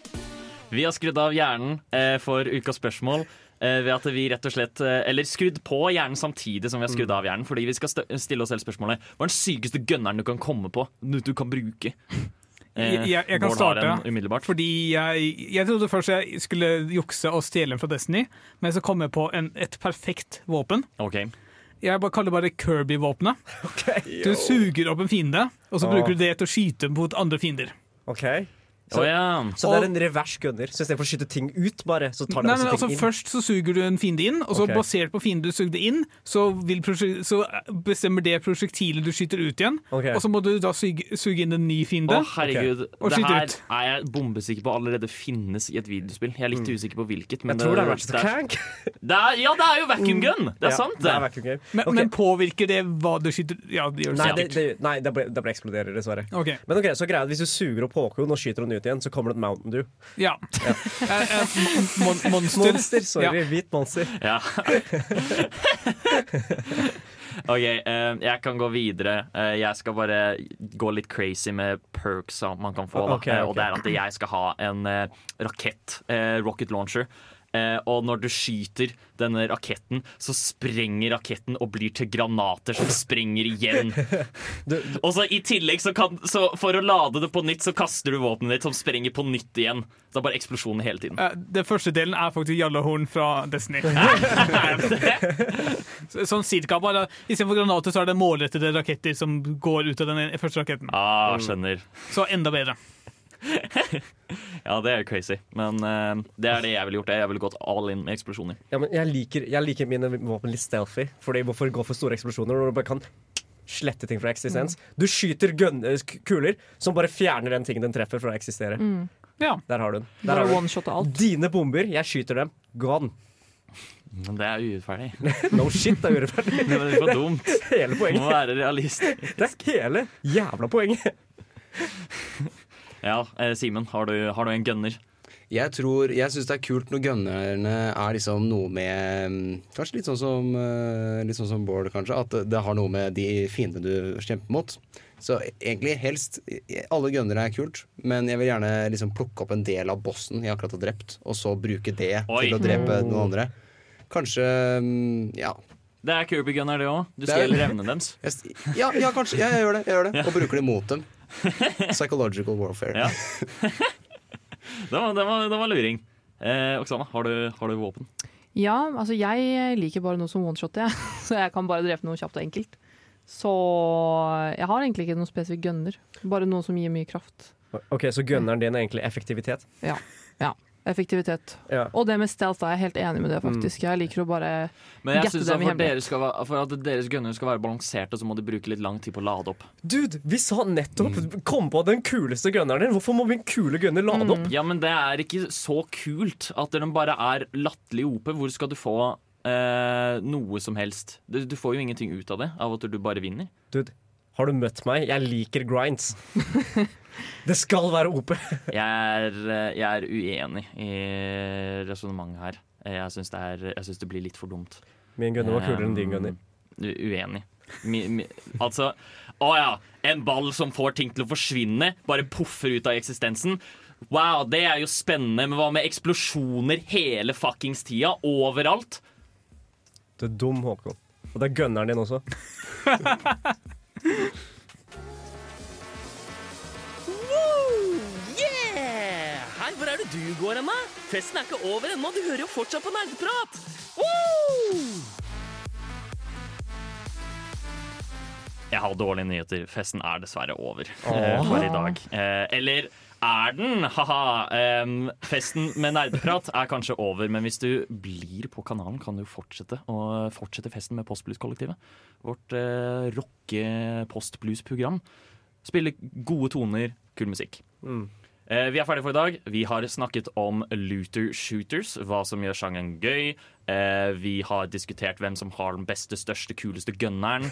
Vi har skrudd av hjernen eh, for ukas spørsmål. Eh, ved at vi rett og slett eh, Eller skrudd på hjernen samtidig som vi har skrudd av hjernen. Fordi vi skal st stille oss selv spørsmålet Hva er den sykeste gunneren du kan komme på? Du, du kan bruke? Eh, Jeg, jeg, jeg kan starte, fordi jeg, jeg trodde først jeg skulle jukse og stjele en fra Destiny, men så kom jeg på en, et perfekt våpen. Ok. Jeg bare kaller det bare Kirby-våpenet. Du suger opp en fiende, og så bruker du det til å skyte mot andre fiender. OK. Så, oh, ja. så det er en revers gunner. Så istedenfor å skyte ting ut, bare, så tar det Nei, men også altså ting inn. Først så suger du en fiende inn, og så okay. basert på fienden du sugde inn, så, vil så bestemmer det prosjektilet du skyter ut igjen. Okay. Og så må du da suge, suge inn en ny fiende. Å, herregud. Og Det her ut. er jeg bombesikker på allerede finnes i et videospill. Jeg er litt usikker på hvilket. Men Mm. Jeg tror det er Ratchet Clank. Det er, ja, det er jo vacuum gun! Det er Ja, sant, det er. Men, men påvirker det hva du skyter Ja, det gjør Nei, det, sikkert. det, nei, det, ble, det ble eksploderer, dessverre. Men ok, så greia er at hvis du suger opp Håkon og skyter henne ut igjen, så kommer det et Mountain Dew. Ja. Eh, eh, mon monster. Monster, sorry. Ja. Hvit monster. Ja. OK, uh, jeg kan gå videre. Uh, jeg skal bare gå litt crazy med perks man kan få. Da. okay. Eh, ok. Og det er at jeg skal ha en uh, rakett, eh, rocket launcher. Eh, og når du skyter denne raketten, så sprenger raketten og blir til granater som sprenger igjen. Og så i tillegg, så kan, så for å lade det på nytt, så kaster du våpenet ditt som sprenger på nytt igjen. Så det er bare eksplosjoner hele tiden. Eh, Den første delen er faktisk Jallahorn fra Destiny. Så- sånn cirka bare Istedenfor granater så er det målrettede raketter som går ut av den første raketten. Ah, skjønner. Så enda bedre. Ja, det er crazy. Men uh, det er det jeg ville gjort. Jeg ville gått all in med eksplosjoner. Ja, men jeg liker, jeg liker mine våpen litt stealthy. Fordi Hvorfor gå for store eksplosjoner når du bare kan slette ting fra eksistens? Du skyter gun eh, kuler som bare fjerner den tingen den treffer fra å eksistere. Mm. Ja. Der har du den. Der har du alt. Dine bomber, jeg skyter dem. Gone. Men det er urettferdig. no shit, det er urettferdig. Det er for dumt. Hele poenget. må være realist. Det er hele jævla poenget. Ja, eh, Simen, har, du- har du en gunner? Jeg tror, jeg syns det er kult når gunnerne er liksom noe med mm, Kanskje litt sånn som eh, Litt sånn som Bård, kanskje. At det- har noe med de fiendene du kjemper mot. Så egentlig helst Alle gunnere er kult, men jeg vil gjerne liksom plukke opp en del av bossen jeg akkurat har drept, og så bruke det Oi. til å drepe Mm. noen andre. Kanskje mm, Ja. Det er Kirby Gunner, det òg. Du er- stjeler evnene deres. Ja, ja kanskje. Ja, jeg gjør det. Jeg gjør det. Ja. Og bruker det mot dem. Psychological warfare. Ja. Det var, det var, det var luring. Eh, Oksana, har du, har du våpen? Ja, altså jeg liker bare noe som one-shot, jeg. Så jeg kan bare drepe noe kjapt og enkelt. Så jeg har egentlig ikke noen spesifikk gunner. Bare noe som gir mye kraft. Ok, Så gunneren din er egentlig effektivitet? Ja. ja. Effektivitet. Ja. Og det med stealth er jeg helt enig med det, faktisk. Jeg liker å bare Men jeg gette synes at dem i for, hemmelig. dere skal, være- for at deres gunner skal være balanserte, så må de bruke litt lang tid på å lade opp. Dude, vi sa nettopp Kom på den kuleste gunneren din! Hvorfor må min kule gunner lade opp? Ja, men det er ikke så kult at den bare er latterlig OP. Hvor skal du få eh, noe som helst? Du, du får jo ingenting ut av det, av at du bare vinner. Dude, har du møtt meg? Jeg liker grinds. det skal være OP. Jeg er, eh, jeg er uenig i resonnementet her. Jeg syns det, synes det blir litt for dumt. Min gunner var kulere enn din gunner. Um, Uenig. Mi, mi, altså Å ja, en ball som får ting til å forsvinne, bare poffer ut av eksistensen. Wow, det er jo spennende, men hva med eksplosjoner hele fuckings tida? Overalt? Du er dum, Håkon. Og det er gunneren din også. Woo! Yeah! Hei, hvor er det du går hen, da? Festen er ikke over ennå, du hører jo fortsatt på nerdeprat. Woo! Jeg har dårlige nyheter. Festen er dessverre over Åh. eh, for i dag. Eh, eller er den? Ha-ha. Um, festen med nerdeprat er kanskje over, men hvis du blir på kanalen, kan du fortsette å fortsette festen med Postblues-kollektivet. Vårt uh, rocke-postblues-program. Spille gode toner, kul musikk. Mm. Eh, vi er ferdige for i dag. Vi har snakket om looter shooters, hva som gjør sjangeren gøy. Eh, vi har diskutert hvem som har den beste, største, kuleste gunneren.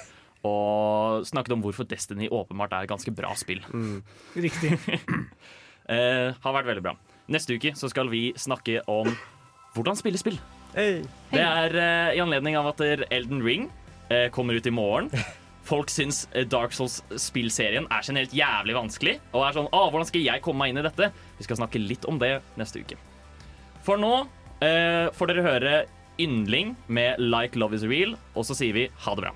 Og snakket om hvorfor Destiny åpenbart er et ganske bra spill. Riktig. eh, har vært veldig bra. Neste uke så skal vi snakke om hvordan spille spill. Det er eh, i anledning av at Elden Ring eh, kommer ut i morgen. Folk syns eh, Dark Souls-spillserien er generelt jævlig vanskelig. Og er sånn, Åh, hvordan skal jeg komme meg inn i dette? Vi skal snakke litt om det neste uke. For nå eh, får dere høre Yndling med Like Love Is Real, og så sier vi ha det bra.